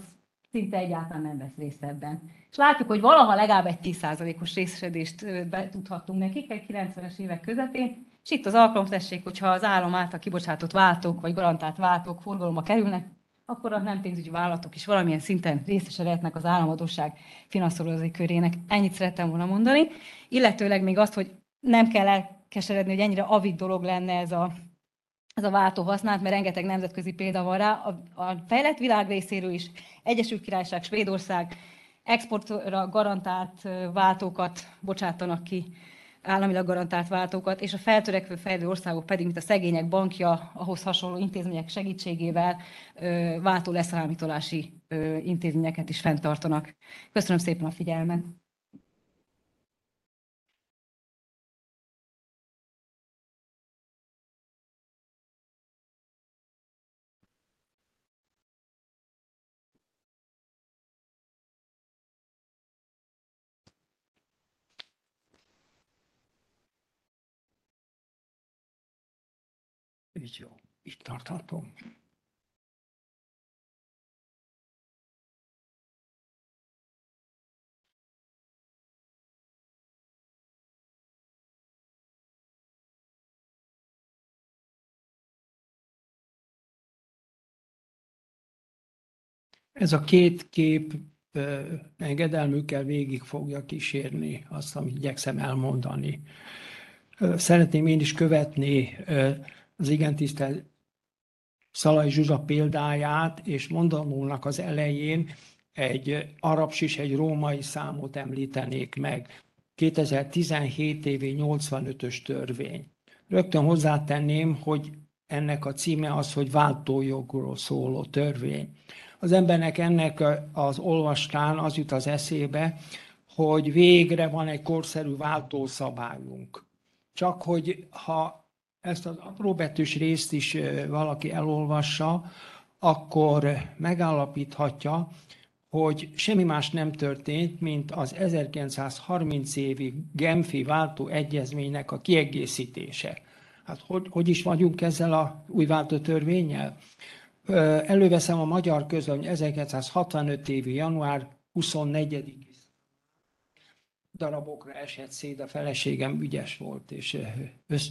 szinte egyáltalán nem vesz részt ebben. És látjuk, hogy valaha legalább egy 10%-os részesedést betudhattunk nekik egy 90-es évek közepén, és itt az alkalomtessék, hogyha az állam által kibocsátott váltók vagy garantált váltók forgalomba kerülnek, akkor a nem pénzügyi vállalatok is valamilyen szinten részesedhetnek az államadóság finanszírozói körének. Ennyit szerettem volna mondani. Illetőleg még azt, hogy nem kell elkeseredni, hogy ennyire avid dolog lenne ez a, ez a váltó használat, mert rengeteg nemzetközi példa van rá. A, a fejlett világ részéről is Egyesült Királyság, Svédország exportra garantált váltókat bocsátanak ki, államilag garantált váltókat, és a feltörekvő fejlődő országok pedig, mint a szegények bankja, ahhoz hasonló intézmények segítségével váltó leszámítolási intézményeket is fenntartanak. Köszönöm szépen a figyelmet! Jó, így tarthatom. Ez a két kép engedelmükkel végig fogja kísérni azt, amit igyekszem elmondani. Szeretném én is követni az igen tisztelt Szalai Zsuzsa példáját, és mondanónak az elején egy arabsis, egy római számot említenék meg. 2017 évi 85-ös törvény. Rögtön hozzátenném, hogy ennek a címe az, hogy váltójogról szóló törvény. Az embernek ennek az olvastán az jut az eszébe, hogy végre van egy korszerű váltószabályunk. Csak hogy ha ezt az apróbetűs részt is valaki elolvassa, akkor megállapíthatja, hogy semmi más nem történt, mint az 1930 évi Genfi váltó egyezménynek a kiegészítése. Hát hogy, hogy is vagyunk ezzel a új váltó törvényel? Előveszem a magyar közöny 1965 évi január 24 darabokra esett szét, a feleségem ügyes volt, és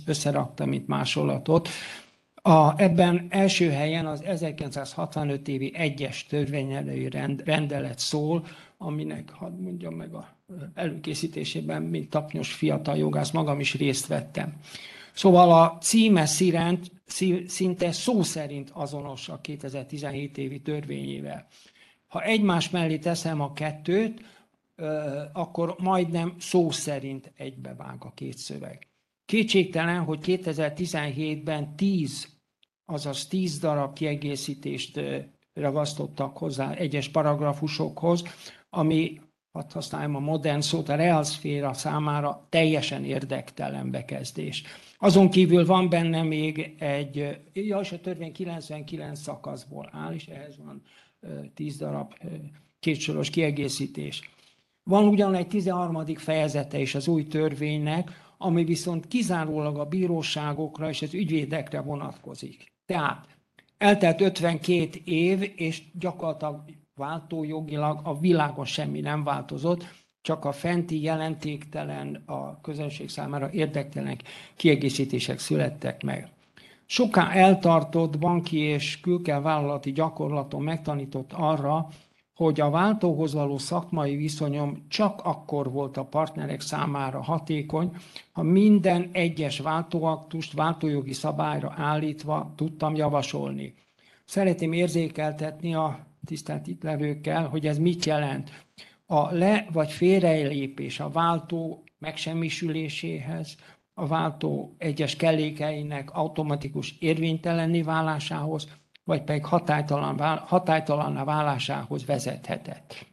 összerakta, mint másolatot. A, ebben első helyen az 1965 évi egyes törvényelői rend, rendelet szól, aminek, hadd mondjam meg a előkészítésében, mint tapnyos fiatal jogász, magam is részt vettem. Szóval a címe szirent, szinte szó szerint azonos a 2017 évi törvényével. Ha egymás mellé teszem a kettőt, akkor majdnem szó szerint egybevág a két szöveg. Kétségtelen, hogy 2017-ben 10, azaz 10 darab kiegészítést ragasztottak hozzá egyes paragrafusokhoz, ami, hadd használjam a modern szót, a realszféra számára teljesen érdektelen bekezdés. Azon kívül van benne még egy, ja, és a törvény 99 szakaszból áll, és ehhez van 10 darab kétsoros kiegészítés. Van ugyan egy 13. fejezete is az új törvénynek, ami viszont kizárólag a bíróságokra és az ügyvédekre vonatkozik. Tehát eltelt 52 év, és gyakorlatilag váltójogilag a világon semmi nem változott, csak a fenti jelentéktelen, a közönség számára érdektelen kiegészítések születtek meg. Soká eltartott banki és külkelvállalati gyakorlaton megtanított arra, hogy a váltóhoz való szakmai viszonyom csak akkor volt a partnerek számára hatékony, ha minden egyes váltóaktust váltójogi szabályra állítva tudtam javasolni. Szeretném érzékeltetni a tisztelt itt levőkkel, hogy ez mit jelent. A le- vagy félrelépés a váltó megsemmisüléséhez, a váltó egyes kellékeinek automatikus érvénytelenné válásához, vagy pedig hatálytalan, hatálytalanná válásához vezethetett.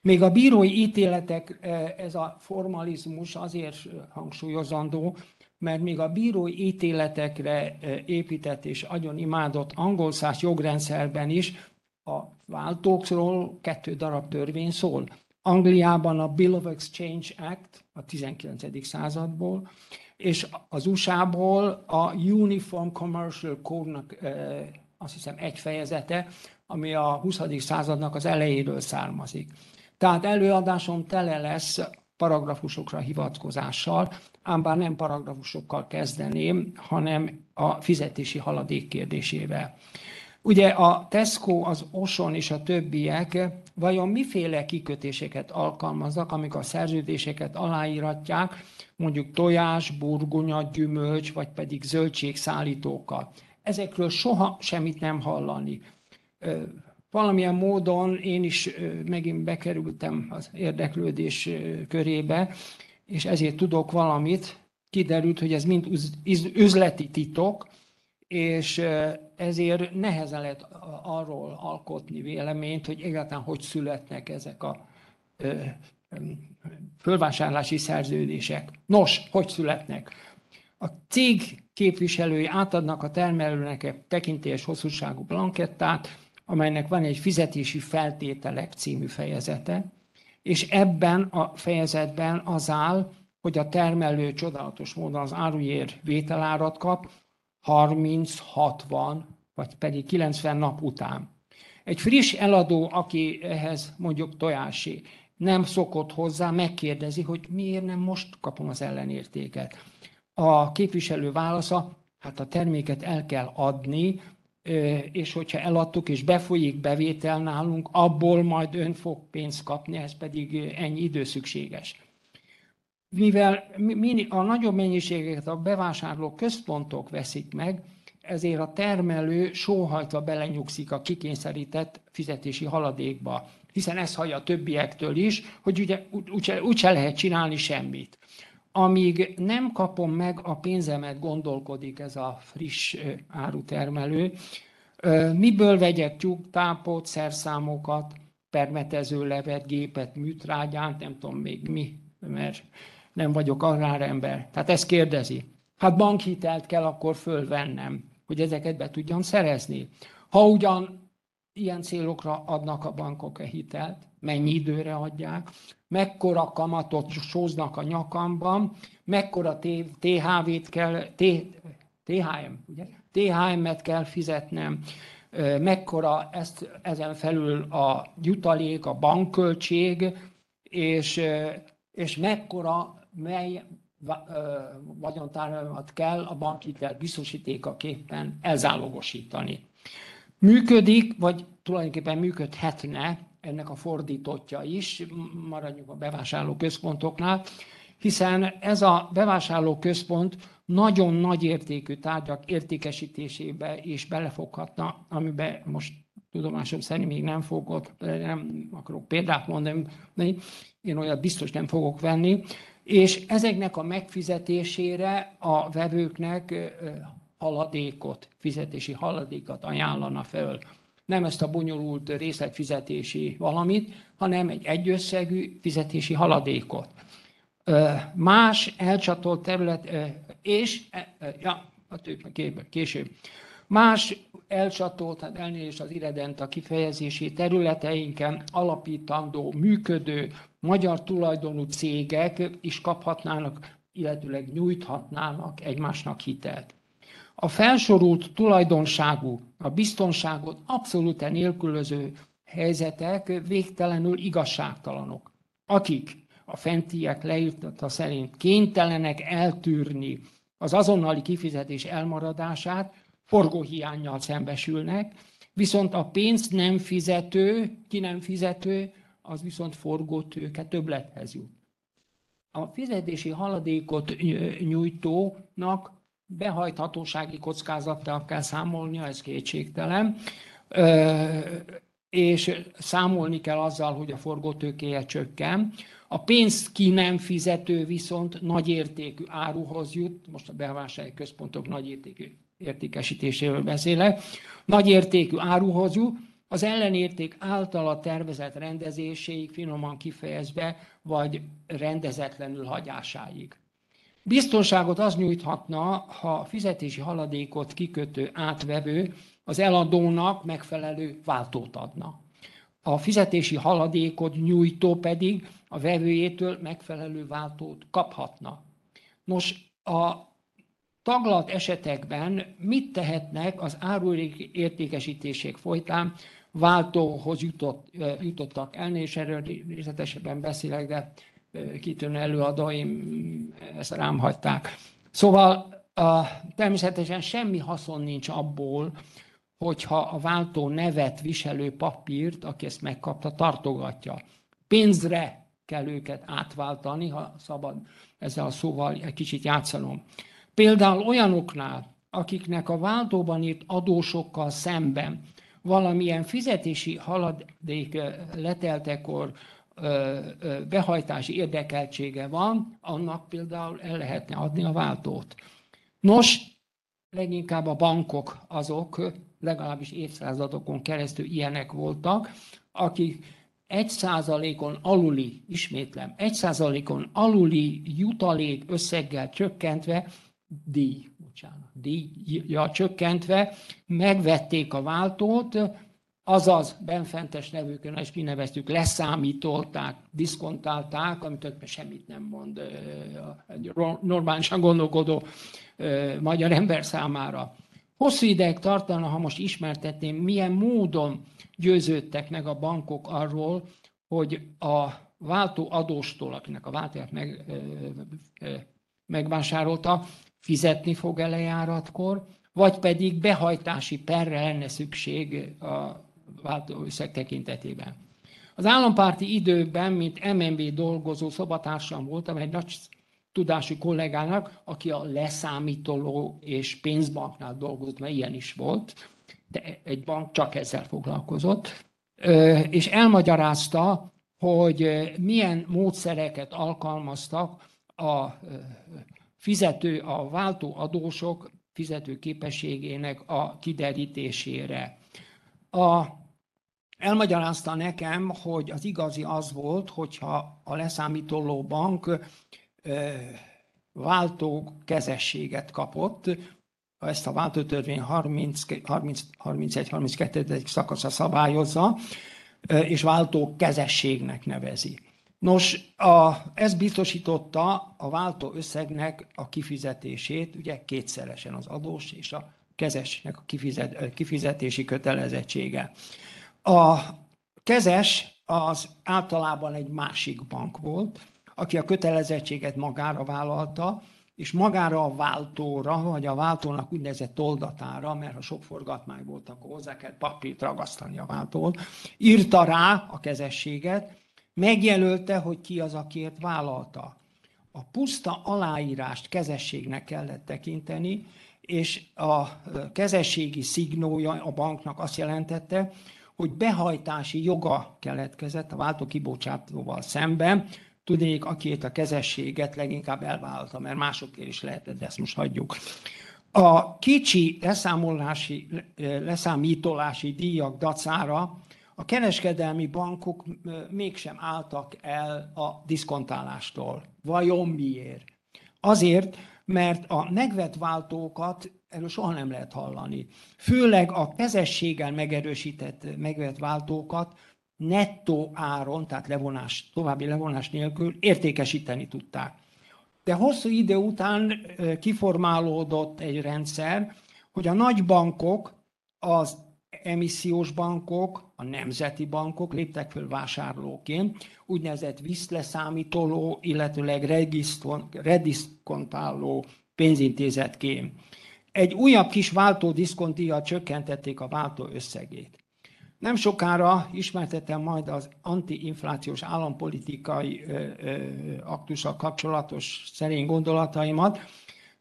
Még a bírói ítéletek, e, ez a formalizmus azért hangsúlyozandó, mert még a bírói ítéletekre e, épített és agyon imádott angol száz jogrendszerben is a váltókról kettő darab törvény szól. Angliában a Bill of Exchange Act a 19. századból, és az USA-ból a Uniform Commercial Code-nak e, azt hiszem egy fejezete, ami a 20. századnak az elejéről származik. Tehát előadásom tele lesz paragrafusokra hivatkozással, ám bár nem paragrafusokkal kezdeném, hanem a fizetési haladék kérdésével. Ugye a Tesco, az Oson és a többiek vajon miféle kikötéseket alkalmaznak, amikor a szerződéseket aláíratják, mondjuk tojás, burgonya, gyümölcs, vagy pedig zöldségszállítókkal ezekről soha semmit nem hallani. Valamilyen módon én is megint bekerültem az érdeklődés körébe, és ezért tudok valamit. Kiderült, hogy ez mind üzleti titok, és ezért nehezen lehet arról alkotni véleményt, hogy egyáltalán hogy születnek ezek a fölvásárlási szerződések. Nos, hogy születnek? A cég képviselői átadnak a termelőnek egy tekintélyes hosszúságú blankettát, amelynek van egy fizetési feltételek című fejezete, és ebben a fejezetben az áll, hogy a termelő csodálatos módon az áruér vételárat kap 30, 60 vagy pedig 90 nap után. Egy friss eladó, aki ehhez mondjuk tojási nem szokott hozzá, megkérdezi, hogy miért nem most kapom az ellenértéket. A képviselő válasza, hát a terméket el kell adni, és hogyha eladtuk és befolyik bevétel nálunk, abból majd ön fog pénzt kapni, ez pedig ennyi idő szükséges. Mivel a nagyobb mennyiségeket a bevásárló központok veszik meg, ezért a termelő sóhajtva belenyugszik a kikényszerített fizetési haladékba, hiszen ez hallja a többiektől is, hogy ugye úgyse, úgyse lehet csinálni semmit. Amíg nem kapom meg a pénzemet, gondolkodik ez a friss árutermelő, miből vegyek tyúktápot, szerszámokat, permetező levet, gépet, műtrágyát, nem tudom még mi, mert nem vagyok agrárember. Tehát ezt kérdezi. Hát bankhitelt kell akkor fölvennem, hogy ezeket be tudjam szerezni. Ha ugyan ilyen célokra adnak a bankok a hitelt, mennyi időre adják, mekkora kamatot sóznak a nyakamban, mekkora THV-t kell, THM, ugye? THM-et kell fizetnem, mekkora ezt, ezen felül a jutalék, a bankköltség, és, és mekkora, mely vagyontáramat kell a bankhitel biztosítékaképpen elzálogosítani. Működik, vagy tulajdonképpen működhetne ennek a fordítottja is, maradjunk a bevásárló központoknál, hiszen ez a bevásárló központ nagyon nagy értékű tárgyak értékesítésébe is belefoghatna, amiben most tudomásom szerint még nem fogok, nem akarok példát mondani, én olyat biztos nem fogok venni, és ezeknek a megfizetésére a vevőknek haladékot, fizetési haladékot ajánlana föl. Nem ezt a bonyolult részletfizetési valamit, hanem egy egyösszegű fizetési haladékot. Más elcsatolt terület, és, ja, a később, más elcsatolt, hát elnézést az irredent a kifejezési területeinken alapítandó, működő magyar tulajdonú cégek is kaphatnának, illetőleg nyújthatnának egymásnak hitelt. A felsorult tulajdonságú, a biztonságot abszolút nélkülöző helyzetek végtelenül igazságtalanok. Akik a fentiek leírtata szerint kénytelenek eltűrni az azonnali kifizetés elmaradását, forgóhiányjal szembesülnek, viszont a pénzt nem fizető, ki nem fizető, az viszont forgótőke többlethez jut. A fizetési haladékot nyújtónak behajthatósági kockázattal kell számolnia, ez kétségtelen, és számolni kell azzal, hogy a forgótőkéje csökken. A pénzt ki nem fizető viszont nagy értékű áruhoz jut, most a bevásárlói központok nagy értékű értékesítéséről beszélek, nagy értékű áruhoz jut, az ellenérték általa tervezett rendezéséig, finoman kifejezve, vagy rendezetlenül hagyásáig. Biztonságot az nyújthatna, ha a fizetési haladékot kikötő átvevő az eladónak megfelelő váltót adna. A fizetési haladékot nyújtó pedig a vevőjétől megfelelő váltót kaphatna. Nos, a taglat esetekben mit tehetnek az áruértékesítések folytán váltóhoz jutott, jutottak el, és erről részletesebben beszélek, de kitűnő előadóim ezt rám hagyták. Szóval a, természetesen semmi haszon nincs abból, hogyha a váltó nevet viselő papírt, aki ezt megkapta, tartogatja. Pénzre kell őket átváltani, ha szabad ezzel a szóval egy kicsit játszanom. Például olyanoknál, akiknek a váltóban írt adósokkal szemben valamilyen fizetési haladék leteltekor behajtási érdekeltsége van, annak például el lehetne adni a váltót. Nos, leginkább a bankok azok, legalábbis évszázadokon keresztül ilyenek voltak, akik egy százalékon aluli, ismétlem, egy százalékon aluli jutalék összeggel csökkentve, díj, bocsánat, díjja csökkentve, megvették a váltót, azaz benfentes nevőkön, és mi neveztük, leszámítolták, diszkontálták, amit semmit nem mond egy normálisan gondolkodó magyar ember számára. Hosszú ideig tartana, ha most ismertetném, milyen módon győződtek meg a bankok arról, hogy a váltó adóstól, akinek a váltóját meg, megvásárolta, fizetni fog elejáratkor, vagy pedig behajtási perre lenne szükség a váltóösszeg tekintetében. Az állampárti időben, mint MNB dolgozó szobatársam voltam, egy nagy tudású kollégának, aki a leszámítoló és pénzbanknál dolgozott, mert ilyen is volt, de egy bank csak ezzel foglalkozott, és elmagyarázta, hogy milyen módszereket alkalmaztak a fizető, a váltó adósok fizető képességének a kiderítésére. A, elmagyarázta nekem, hogy az igazi az volt, hogyha a leszámítoló bank váltó kezességet kapott, ezt a váltótörvény 31-32. szakasza szabályozza, és váltó kezességnek nevezi. Nos, a, ez biztosította a váltó összegnek a kifizetését, ugye kétszeresen az adós és a kezesnek a kifizet, kifizetési kötelezettsége. A kezes az általában egy másik bank volt, aki a kötelezettséget magára vállalta, és magára a váltóra, vagy a váltónak úgynevezett oldatára, mert ha sok forgatmány volt, akkor hozzá kell papírt ragasztani a váltót, írta rá a kezességet, megjelölte, hogy ki az, akiért vállalta. A puszta aláírást kezességnek kellett tekinteni, és a kezességi szignója a banknak azt jelentette, hogy behajtási joga keletkezett a váltó kibocsátóval szemben, Tudnék, akiért a kezességet leginkább elvállalta, mert másokért is lehetett, de ezt most hagyjuk. A kicsi leszámolási, leszámítolási díjak dacára a kereskedelmi bankok mégsem álltak el a diszkontálástól. Vajon miért? Azért, mert a megvett váltókat erről soha nem lehet hallani. Főleg a kezességgel megerősített megvett váltókat nettó áron, tehát levonás, további levonás nélkül értékesíteni tudták. De hosszú idő után kiformálódott egy rendszer, hogy a nagy bankok, az emissziós bankok, a nemzeti bankok léptek föl vásárlóként, úgynevezett visszleszámítoló, illetőleg rediszkontáló pénzintézetként. Egy újabb kis váltó diszkontdíjat csökkentették a váltó összegét. Nem sokára ismertetem majd az antiinflációs állampolitikai aktussal kapcsolatos szerény gondolataimat.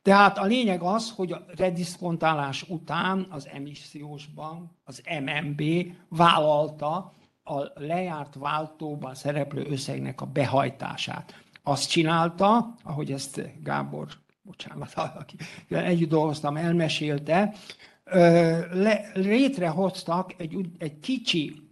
Tehát a lényeg az, hogy a rediszkontálás után az emissziós bank, az MNB vállalta a lejárt váltóban szereplő összegnek a behajtását. Azt csinálta, ahogy ezt Gábor, bocsánat, aki együtt dolgoztam, elmesélte, le, létrehoztak egy, egy kicsi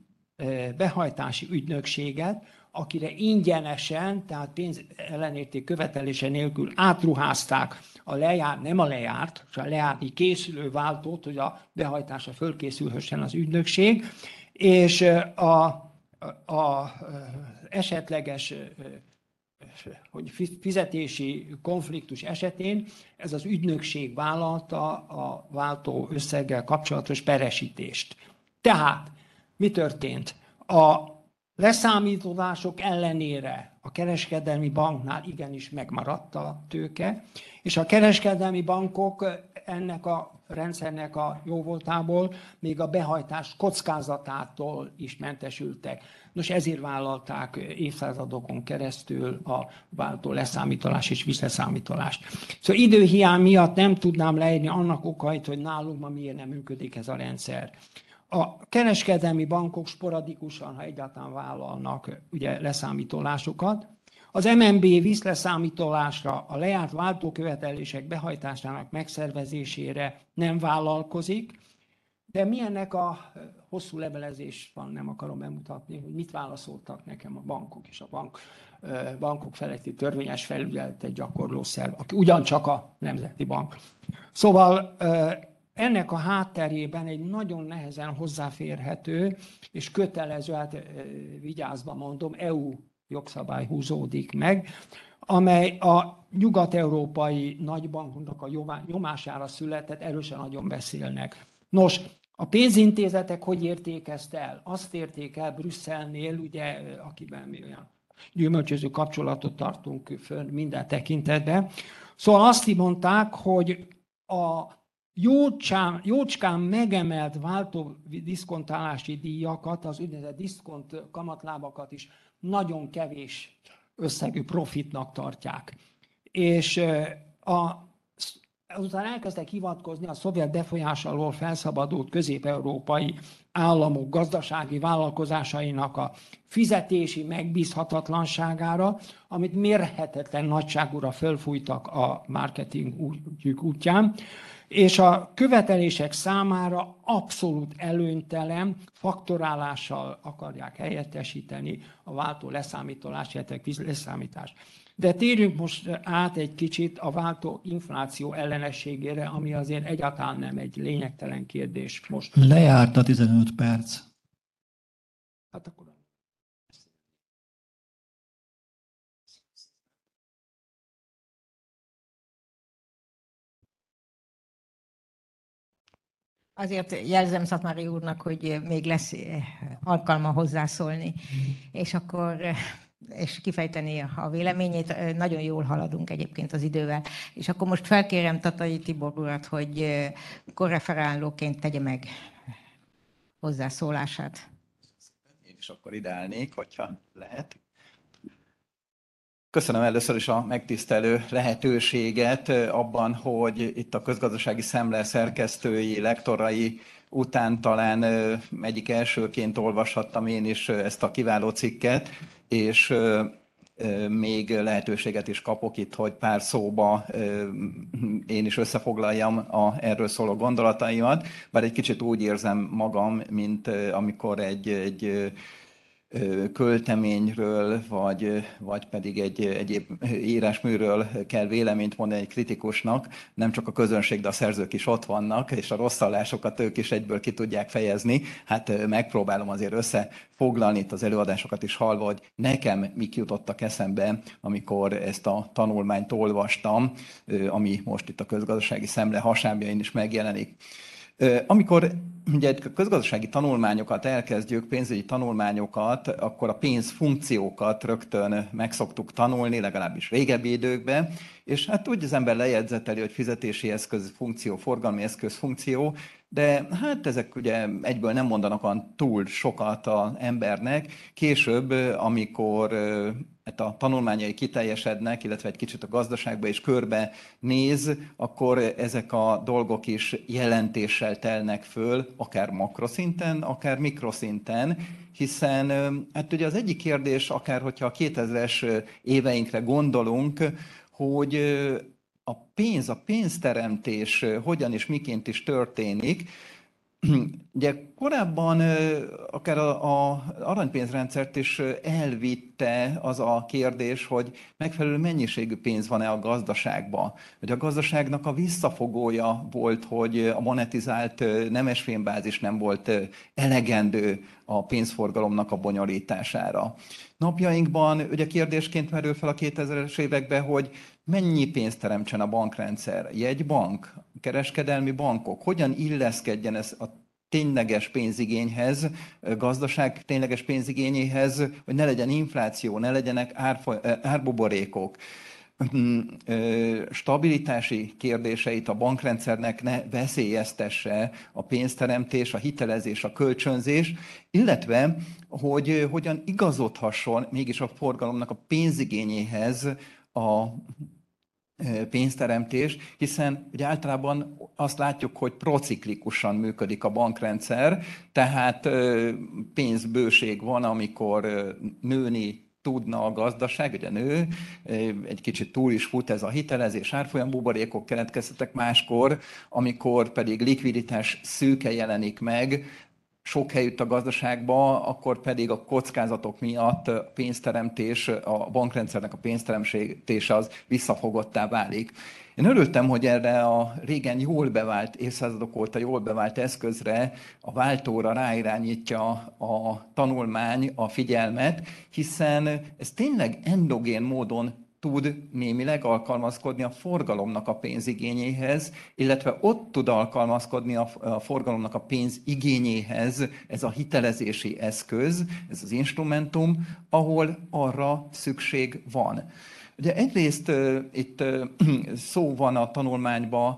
behajtási ügynökséget, akire ingyenesen, tehát pénz ellenérték követelése nélkül átruházták a lejárt, nem a lejárt, csak a lejárni készülő váltót, hogy a behajtása fölkészülhessen az ügynökség, és a, a, a esetleges hogy fizetési konfliktus esetén ez az ügynökség vállalta a váltó összeggel kapcsolatos peresítést. Tehát mi történt? A leszámítások ellenére a kereskedelmi banknál igenis megmaradt a tőke, és a kereskedelmi bankok ennek a rendszernek a jóvoltából még a behajtás kockázatától is mentesültek. Nos, ezért vállalták évszázadokon keresztül a váltó leszámítolás és visszaszámítolást. Szóval időhiány miatt nem tudnám leírni annak okait, hogy nálunk ma miért nem működik ez a rendszer. A kereskedelmi bankok sporadikusan, ha egyáltalán vállalnak ugye leszámítolásokat, az MNB visszleszámítolásra, a lejárt váltókövetelések behajtásának megszervezésére nem vállalkozik, de milyennek a hosszú levelezés van, nem akarom bemutatni, hogy mit válaszoltak nekem a bankok és a bank, bankok feletti törvényes felügyeletet gyakorló szerv, aki ugyancsak a Nemzeti Bank. Szóval ennek a hátterében egy nagyon nehezen hozzáférhető és kötelező, hát vigyázva mondom, EU jogszabály húzódik meg, amely a nyugat-európai nagybankoknak a nyomására született, erősen nagyon beszélnek. Nos, a pénzintézetek hogy értékezte el? Azt érték el Brüsszelnél, ugye, akiben mi olyan gyümölcsöző kapcsolatot tartunk fönn minden tekintetben. Szóval azt mondták, hogy a jócsán, jócskán megemelt váltó diszkontálási díjakat, az úgynevezett diszkont kamatlábakat is nagyon kevés összegű profitnak tartják. És a, azután elkezdtek hivatkozni a szovjet befolyás alól felszabadult közép-európai államok gazdasági vállalkozásainak a fizetési megbízhatatlanságára, amit mérhetetlen nagyságúra fölfújtak a marketing útján és a követelések számára abszolút előnytelen faktorálással akarják helyettesíteni a váltó leszámítolás, illetve leszámítást. De térjünk most át egy kicsit a váltó infláció ellenességére, ami azért egyáltalán nem egy lényegtelen kérdés most. Lejárt a 15 perc. Hát akkor Azért jelzem Szatmári úrnak, hogy még lesz eh, alkalma hozzászólni, és akkor eh, és kifejteni a véleményét. Eh, nagyon jól haladunk egyébként az idővel. És akkor most felkérem Tatai Tibor urat, hogy korreferálóként tegye meg hozzászólását. Én is akkor ideálnék, hogyha lehet. Köszönöm először is a megtisztelő lehetőséget abban, hogy itt a közgazdasági szemle szerkesztői, lektorai után talán egyik elsőként olvashattam én is ezt a kiváló cikket, és még lehetőséget is kapok itt, hogy pár szóba én is összefoglaljam a erről szóló gondolataimat, bár egy kicsit úgy érzem magam, mint amikor egy, egy költeményről, vagy, vagy pedig egy egyéb írásműről kell véleményt mondani egy kritikusnak, nem csak a közönség, de a szerzők is ott vannak, és a rosszallásokat ők is egyből ki tudják fejezni. Hát megpróbálom azért összefoglalni itt az előadásokat is hallva, hogy nekem mik jutottak eszembe, amikor ezt a tanulmányt olvastam, ami most itt a közgazdasági szemle hasábjain is megjelenik. Amikor ugye közgazdasági tanulmányokat elkezdjük, pénzügyi tanulmányokat, akkor a pénzfunkciókat rögtön meg szoktuk tanulni, legalábbis régebbi időkben, és hát úgy az ember lejegyzeteli, hogy fizetési eszköz funkció, forgalmi eszköz funkció, de hát ezek ugye egyből nem mondanak olyan túl sokat az embernek. Később, amikor hát a tanulmányai kiteljesednek, illetve egy kicsit a gazdaságba is körbe néz, akkor ezek a dolgok is jelentéssel telnek föl, akár makroszinten, akár mikroszinten, hiszen hát ugye az egyik kérdés, akár hogyha a 2000-es éveinkre gondolunk, hogy a pénz, a pénzteremtés hogyan és miként is történik, Ugye korábban akár a, a aranypénzrendszert is elvitte az a kérdés, hogy megfelelő mennyiségű pénz van-e a gazdaságban. Hogy a gazdaságnak a visszafogója volt, hogy a monetizált nemesfénbázis nem volt elegendő a pénzforgalomnak a bonyolítására. Napjainkban ugye kérdésként merül fel a 2000-es években, hogy mennyi pénzt teremtsen a bankrendszer, jegybank, kereskedelmi bankok, hogyan illeszkedjen ez a tényleges pénzigényhez, gazdaság tényleges pénzigényéhez, hogy ne legyen infláció, ne legyenek árbuborékok? Mm, stabilitási kérdéseit a bankrendszernek ne veszélyeztesse a pénzteremtés, a hitelezés, a kölcsönzés, illetve hogy hogyan igazodhasson mégis a forgalomnak a pénzigényéhez a pénzteremtés, hiszen ugye általában azt látjuk, hogy prociklikusan működik a bankrendszer, tehát pénzbőség van, amikor nőni tudna a gazdaság, ugye nő, egy kicsit túl is fut ez a hitelezés, árfolyam buborékok keletkeztek máskor, amikor pedig likviditás szűke jelenik meg, sok helyütt a gazdaságba, akkor pedig a kockázatok miatt a pénzteremtés, a bankrendszernek a pénzteremtése az visszafogottá válik. Én örültem, hogy erre a régen jól bevált, évszázadok óta jól bevált eszközre, a váltóra ráirányítja a tanulmány a figyelmet, hiszen ez tényleg endogén módon tud némileg alkalmazkodni a forgalomnak a pénzigényéhez, illetve ott tud alkalmazkodni a, forgalomnak a pénzigényéhez ez a hitelezési eszköz, ez az instrumentum, ahol arra szükség van. Ugye egyrészt itt szó van a tanulmányban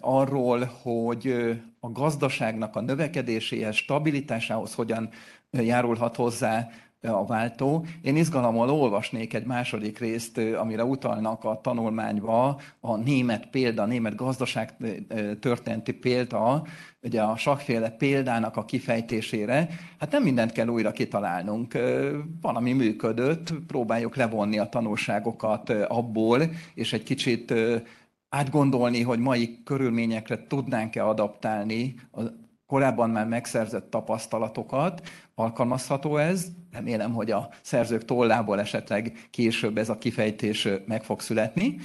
arról, hogy a gazdaságnak a növekedéséhez, stabilitásához hogyan járulhat hozzá a váltó. Én izgalommal olvasnék egy második részt, amire utalnak a tanulmányba, a német példa, a német gazdaság történeti példa, ugye a sakféle példának a kifejtésére. Hát nem mindent kell újra kitalálnunk. Van, ami működött, próbáljuk levonni a tanulságokat abból, és egy kicsit átgondolni, hogy mai körülményekre tudnánk-e adaptálni korábban már megszerzett tapasztalatokat, alkalmazható ez. Remélem, hogy a szerzők tollából esetleg később ez a kifejtés meg fog születni.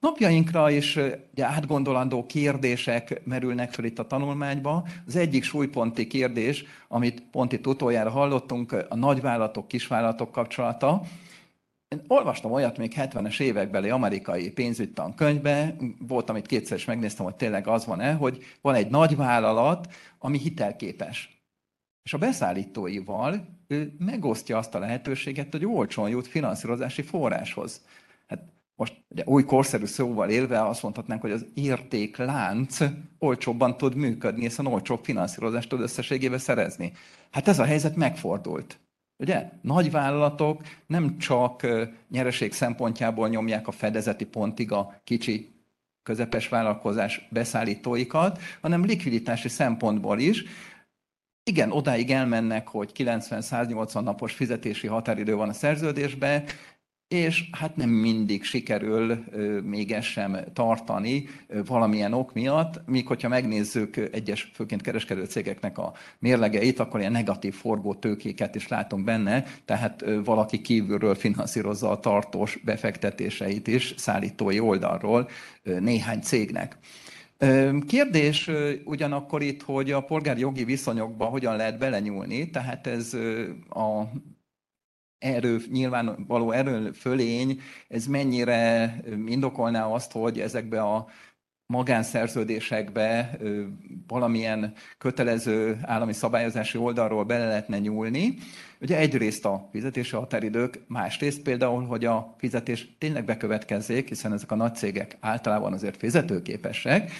Napjainkra is ugye, átgondolandó kérdések merülnek fel itt a tanulmányba. Az egyik súlyponti kérdés, amit pont itt utoljára hallottunk, a nagyvállalatok, kisvállalatok kapcsolata. Én olvastam olyat még 70-es évekbeli amerikai pénzügytan könyvbe, volt, amit kétszer is megnéztem, hogy tényleg az van-e, hogy van egy nagy vállalat, ami hitelképes. És a beszállítóival ő megosztja azt a lehetőséget, hogy olcsón jut finanszírozási forráshoz. Hát most ugye új korszerű szóval élve azt mondhatnánk, hogy az értéklánc olcsóbban tud működni, hiszen olcsóbb finanszírozást tud összességébe szerezni. Hát ez a helyzet megfordult. Ugye? Nagy vállalatok nem csak nyereség szempontjából nyomják a fedezeti pontig a kicsi közepes vállalkozás beszállítóikat, hanem likviditási szempontból is. Igen, odáig elmennek, hogy 90-180 napos fizetési határidő van a szerződésben, és hát nem mindig sikerül még ezt sem tartani valamilyen ok miatt, míg hogyha megnézzük egyes, főként kereskedő cégeknek a mérlegeit, akkor ilyen negatív forgó tőkéket is látunk benne, tehát valaki kívülről finanszírozza a tartós befektetéseit is szállítói oldalról néhány cégnek. Kérdés ugyanakkor itt, hogy a polgári jogi viszonyokba hogyan lehet belenyúlni, tehát ez a erő, nyilvánvaló erő fölény, ez mennyire indokolná azt, hogy ezekbe a magánszerződésekbe valamilyen kötelező állami szabályozási oldalról bele lehetne nyúlni. Ugye egyrészt a fizetési határidők, másrészt például, hogy a fizetés tényleg bekövetkezzék, hiszen ezek a nagy cégek általában azért fizetőképesek,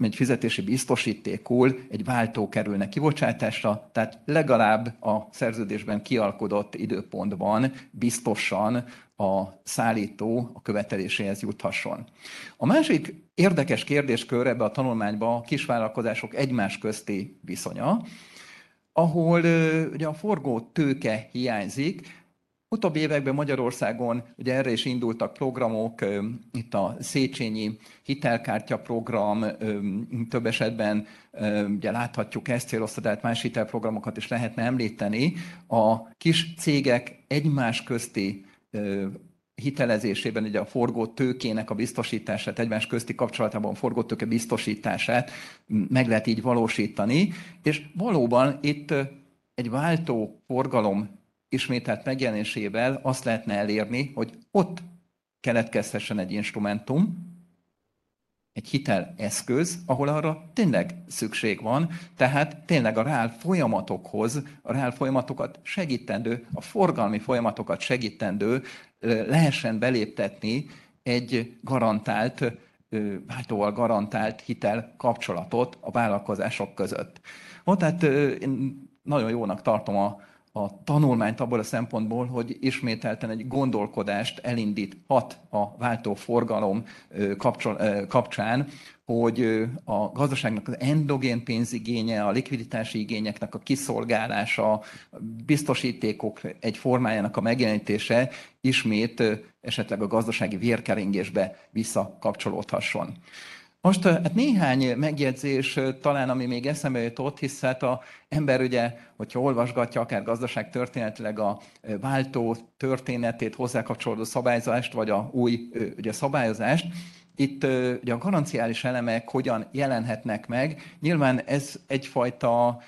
egy fizetési biztosítékul egy váltó kerülne kibocsátásra, tehát legalább a szerződésben kialkodott időpontban biztosan a szállító a követeléséhez juthasson. A másik érdekes kérdéskör ebbe a tanulmányba a kisvállalkozások egymás közti viszonya, ahol ugye a forgó tőke hiányzik, Utóbbi években Magyarországon ugye erre is indultak programok, itt a Széchenyi hitelkártya program, több esetben ugye láthatjuk ezt célozta, tehát más hitelprogramokat is lehetne említeni. A kis cégek egymás közti hitelezésében ugye a forgó tőkének a biztosítását, egymás közti kapcsolatában a forgó tőke biztosítását meg lehet így valósítani, és valóban itt egy váltó forgalom ismételt megjelenésével azt lehetne elérni, hogy ott keletkezhessen egy instrumentum, egy hiteleszköz, ahol arra tényleg szükség van, tehát tényleg a reál folyamatokhoz, a reál folyamatokat segítendő, a forgalmi folyamatokat segítendő lehessen beléptetni egy garantált, váltóval garantált hitel kapcsolatot a vállalkozások között. Ó, tehát én nagyon jónak tartom a, a tanulmányt abból a szempontból, hogy ismételten egy gondolkodást elindíthat a váltóforgalom kapcsán, hogy a gazdaságnak az endogén pénzigénye, a likviditási igényeknek a kiszolgálása, biztosítékok egy formájának a megjelenítése ismét esetleg a gazdasági vérkeringésbe visszakapcsolódhasson. Most hát néhány megjegyzés talán, ami még eszembe jutott, hisz hát a ember ugye, hogyha olvasgatja akár gazdaság történetileg a váltó történetét, hozzákapcsolódó szabályzást, vagy a új ugye, szabályozást, itt ugye a garanciális elemek hogyan jelenhetnek meg. Nyilván ez egyfajta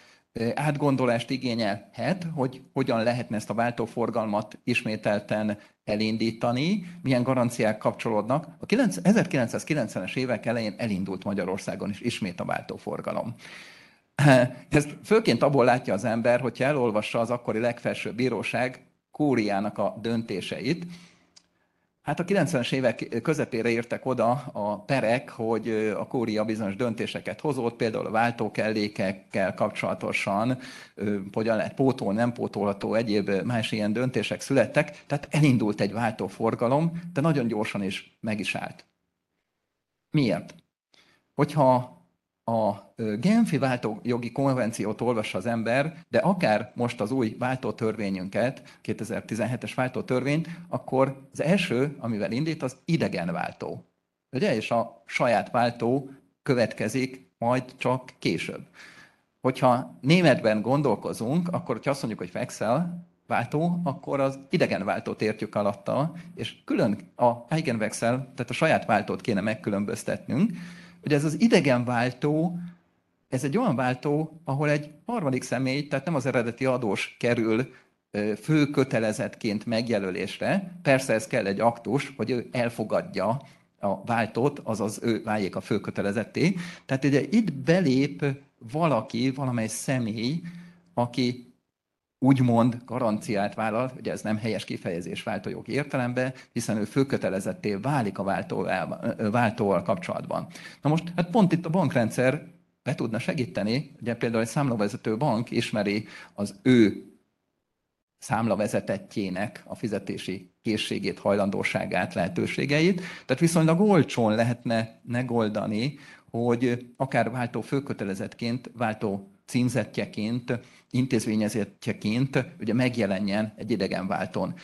átgondolást igényelhet, hogy hogyan lehetne ezt a váltóforgalmat ismételten elindítani, milyen garanciák kapcsolódnak. A 1990-es évek elején elindult Magyarországon is ismét a váltóforgalom. Ezt főként abból látja az ember, hogyha elolvassa az akkori legfelsőbb bíróság kúriának a döntéseit, Hát a 90-es évek közepére értek oda a perek, hogy a kória bizonyos döntéseket hozott, például a váltókellékekkel kapcsolatosan, hogyan lehet pótol, nem pótolható, egyéb más ilyen döntések születtek, tehát elindult egy váltóforgalom, de nagyon gyorsan is meg is állt. Miért? Hogyha a Genfi váltójogi konvenciót olvassa az ember, de akár most az új váltótörvényünket, 2017-es váltótörvényt, akkor az első, amivel indít, az idegen váltó. Ugye? És a saját váltó következik majd csak később. Hogyha németben gondolkozunk, akkor, hogyha azt mondjuk, hogy Vexel váltó, akkor az idegen váltót értjük alatta, és külön a Eigenwechsel, tehát a saját váltót kéne megkülönböztetnünk, hogy ez az idegen váltó, ez egy olyan váltó, ahol egy harmadik személy, tehát nem az eredeti adós kerül fő kötelezetként megjelölésre. Persze ez kell egy aktus, hogy ő elfogadja a váltót, azaz ő váljék a fő kötelezetté. Tehát ugye itt belép valaki, valamely személy, aki úgymond garanciát vállal, ugye ez nem helyes kifejezés váltójogi értelemben, hiszen ő főkötelezetté válik a váltóval, váltóval kapcsolatban. Na most, hát pont itt a bankrendszer be tudna segíteni, ugye például egy számlavezető bank ismeri az ő számlavezetettjének a fizetési készségét, hajlandóságát, lehetőségeit. Tehát viszonylag olcsón lehetne megoldani, hogy akár váltó főkötelezettként, váltó címzetjeként, intézményezettjeként ugye megjelenjen egy idegenváltón.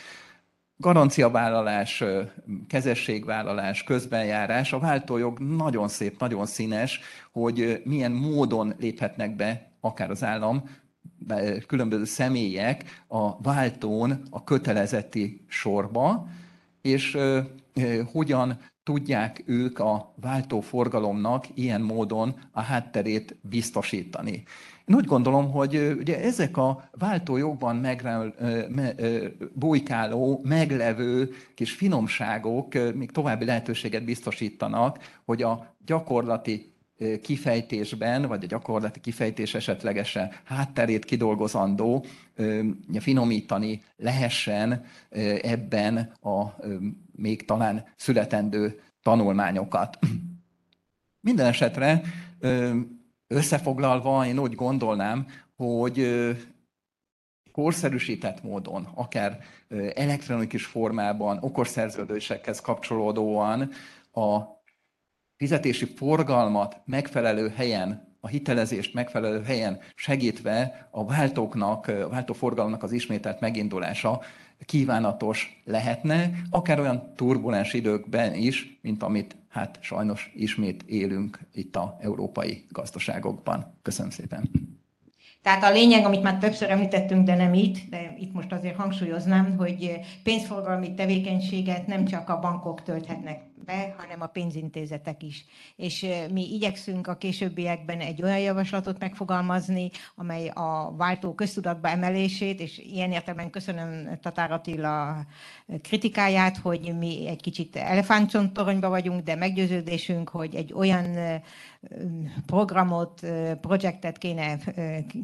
Garanciavállalás, kezességvállalás, közbenjárás, a váltójog nagyon szép, nagyon színes, hogy milyen módon léphetnek be akár az állam, különböző személyek a váltón a kötelezeti sorba, és hogyan tudják ők a váltóforgalomnak ilyen módon a hátterét biztosítani. Én úgy gondolom, hogy ugye ezek a váltójogban megrel, me, bujkáló, meglevő kis finomságok még további lehetőséget biztosítanak, hogy a gyakorlati kifejtésben, vagy a gyakorlati kifejtés esetlegesen hátterét kidolgozandó, finomítani lehessen ebben a még talán születendő tanulmányokat. Minden esetre összefoglalva én úgy gondolnám, hogy korszerűsített módon, akár elektronikus formában, okosszerződésekhez kapcsolódóan a fizetési forgalmat megfelelő helyen, a hitelezést megfelelő helyen segítve a váltóknak, a váltóforgalomnak az ismételt megindulása kívánatos lehetne, akár olyan turbulens időkben is, mint amit hát sajnos ismét élünk itt a európai gazdaságokban. Köszönöm szépen! Tehát a lényeg, amit már többször említettünk, de nem itt, de itt most azért hangsúlyoznám, hogy pénzforgalmi tevékenységet nem csak a bankok tölthetnek be, hanem a pénzintézetek is. És mi igyekszünk a későbbiekben egy olyan javaslatot megfogalmazni, amely a váltó köztudatba emelését, és ilyen értelemben köszönöm Tatár Attila kritikáját, hogy mi egy kicsit elefántcsontoronyba vagyunk, de meggyőződésünk, hogy egy olyan programot, projektet kéne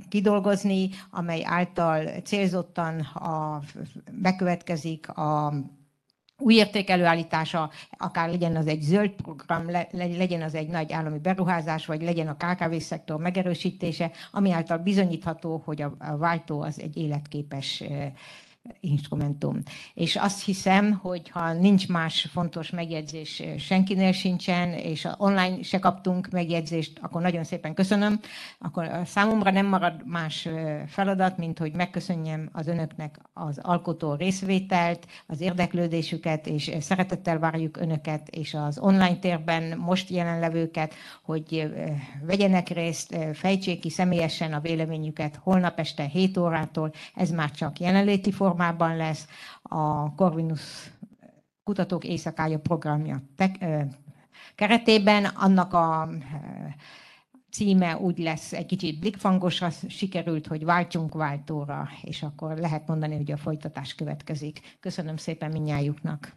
kidolgozni, amely által célzottan a, bekövetkezik a új érték előállítása, akár legyen az egy zöld program, legyen az egy nagy állami beruházás, vagy legyen a KKV-szektor megerősítése, ami által bizonyítható, hogy a váltó az egy életképes instrumentum. És azt hiszem, hogy ha nincs más fontos megjegyzés senkinél sincsen, és online se kaptunk megjegyzést, akkor nagyon szépen köszönöm. Akkor számomra nem marad más feladat, mint hogy megköszönjem az önöknek az alkotó részvételt, az érdeklődésüket, és szeretettel várjuk önöket, és az online térben most jelenlevőket, hogy vegyenek részt, fejtsék ki személyesen a véleményüket holnap este 7 órától, ez már csak jelenléti forma, formában lesz a Corvinus Kutatók Éjszakája programja keretében. Annak a címe úgy lesz egy kicsit blikfangosra sikerült, hogy váltsunk váltóra, és akkor lehet mondani, hogy a folytatás következik. Köszönöm szépen minnyájuknak.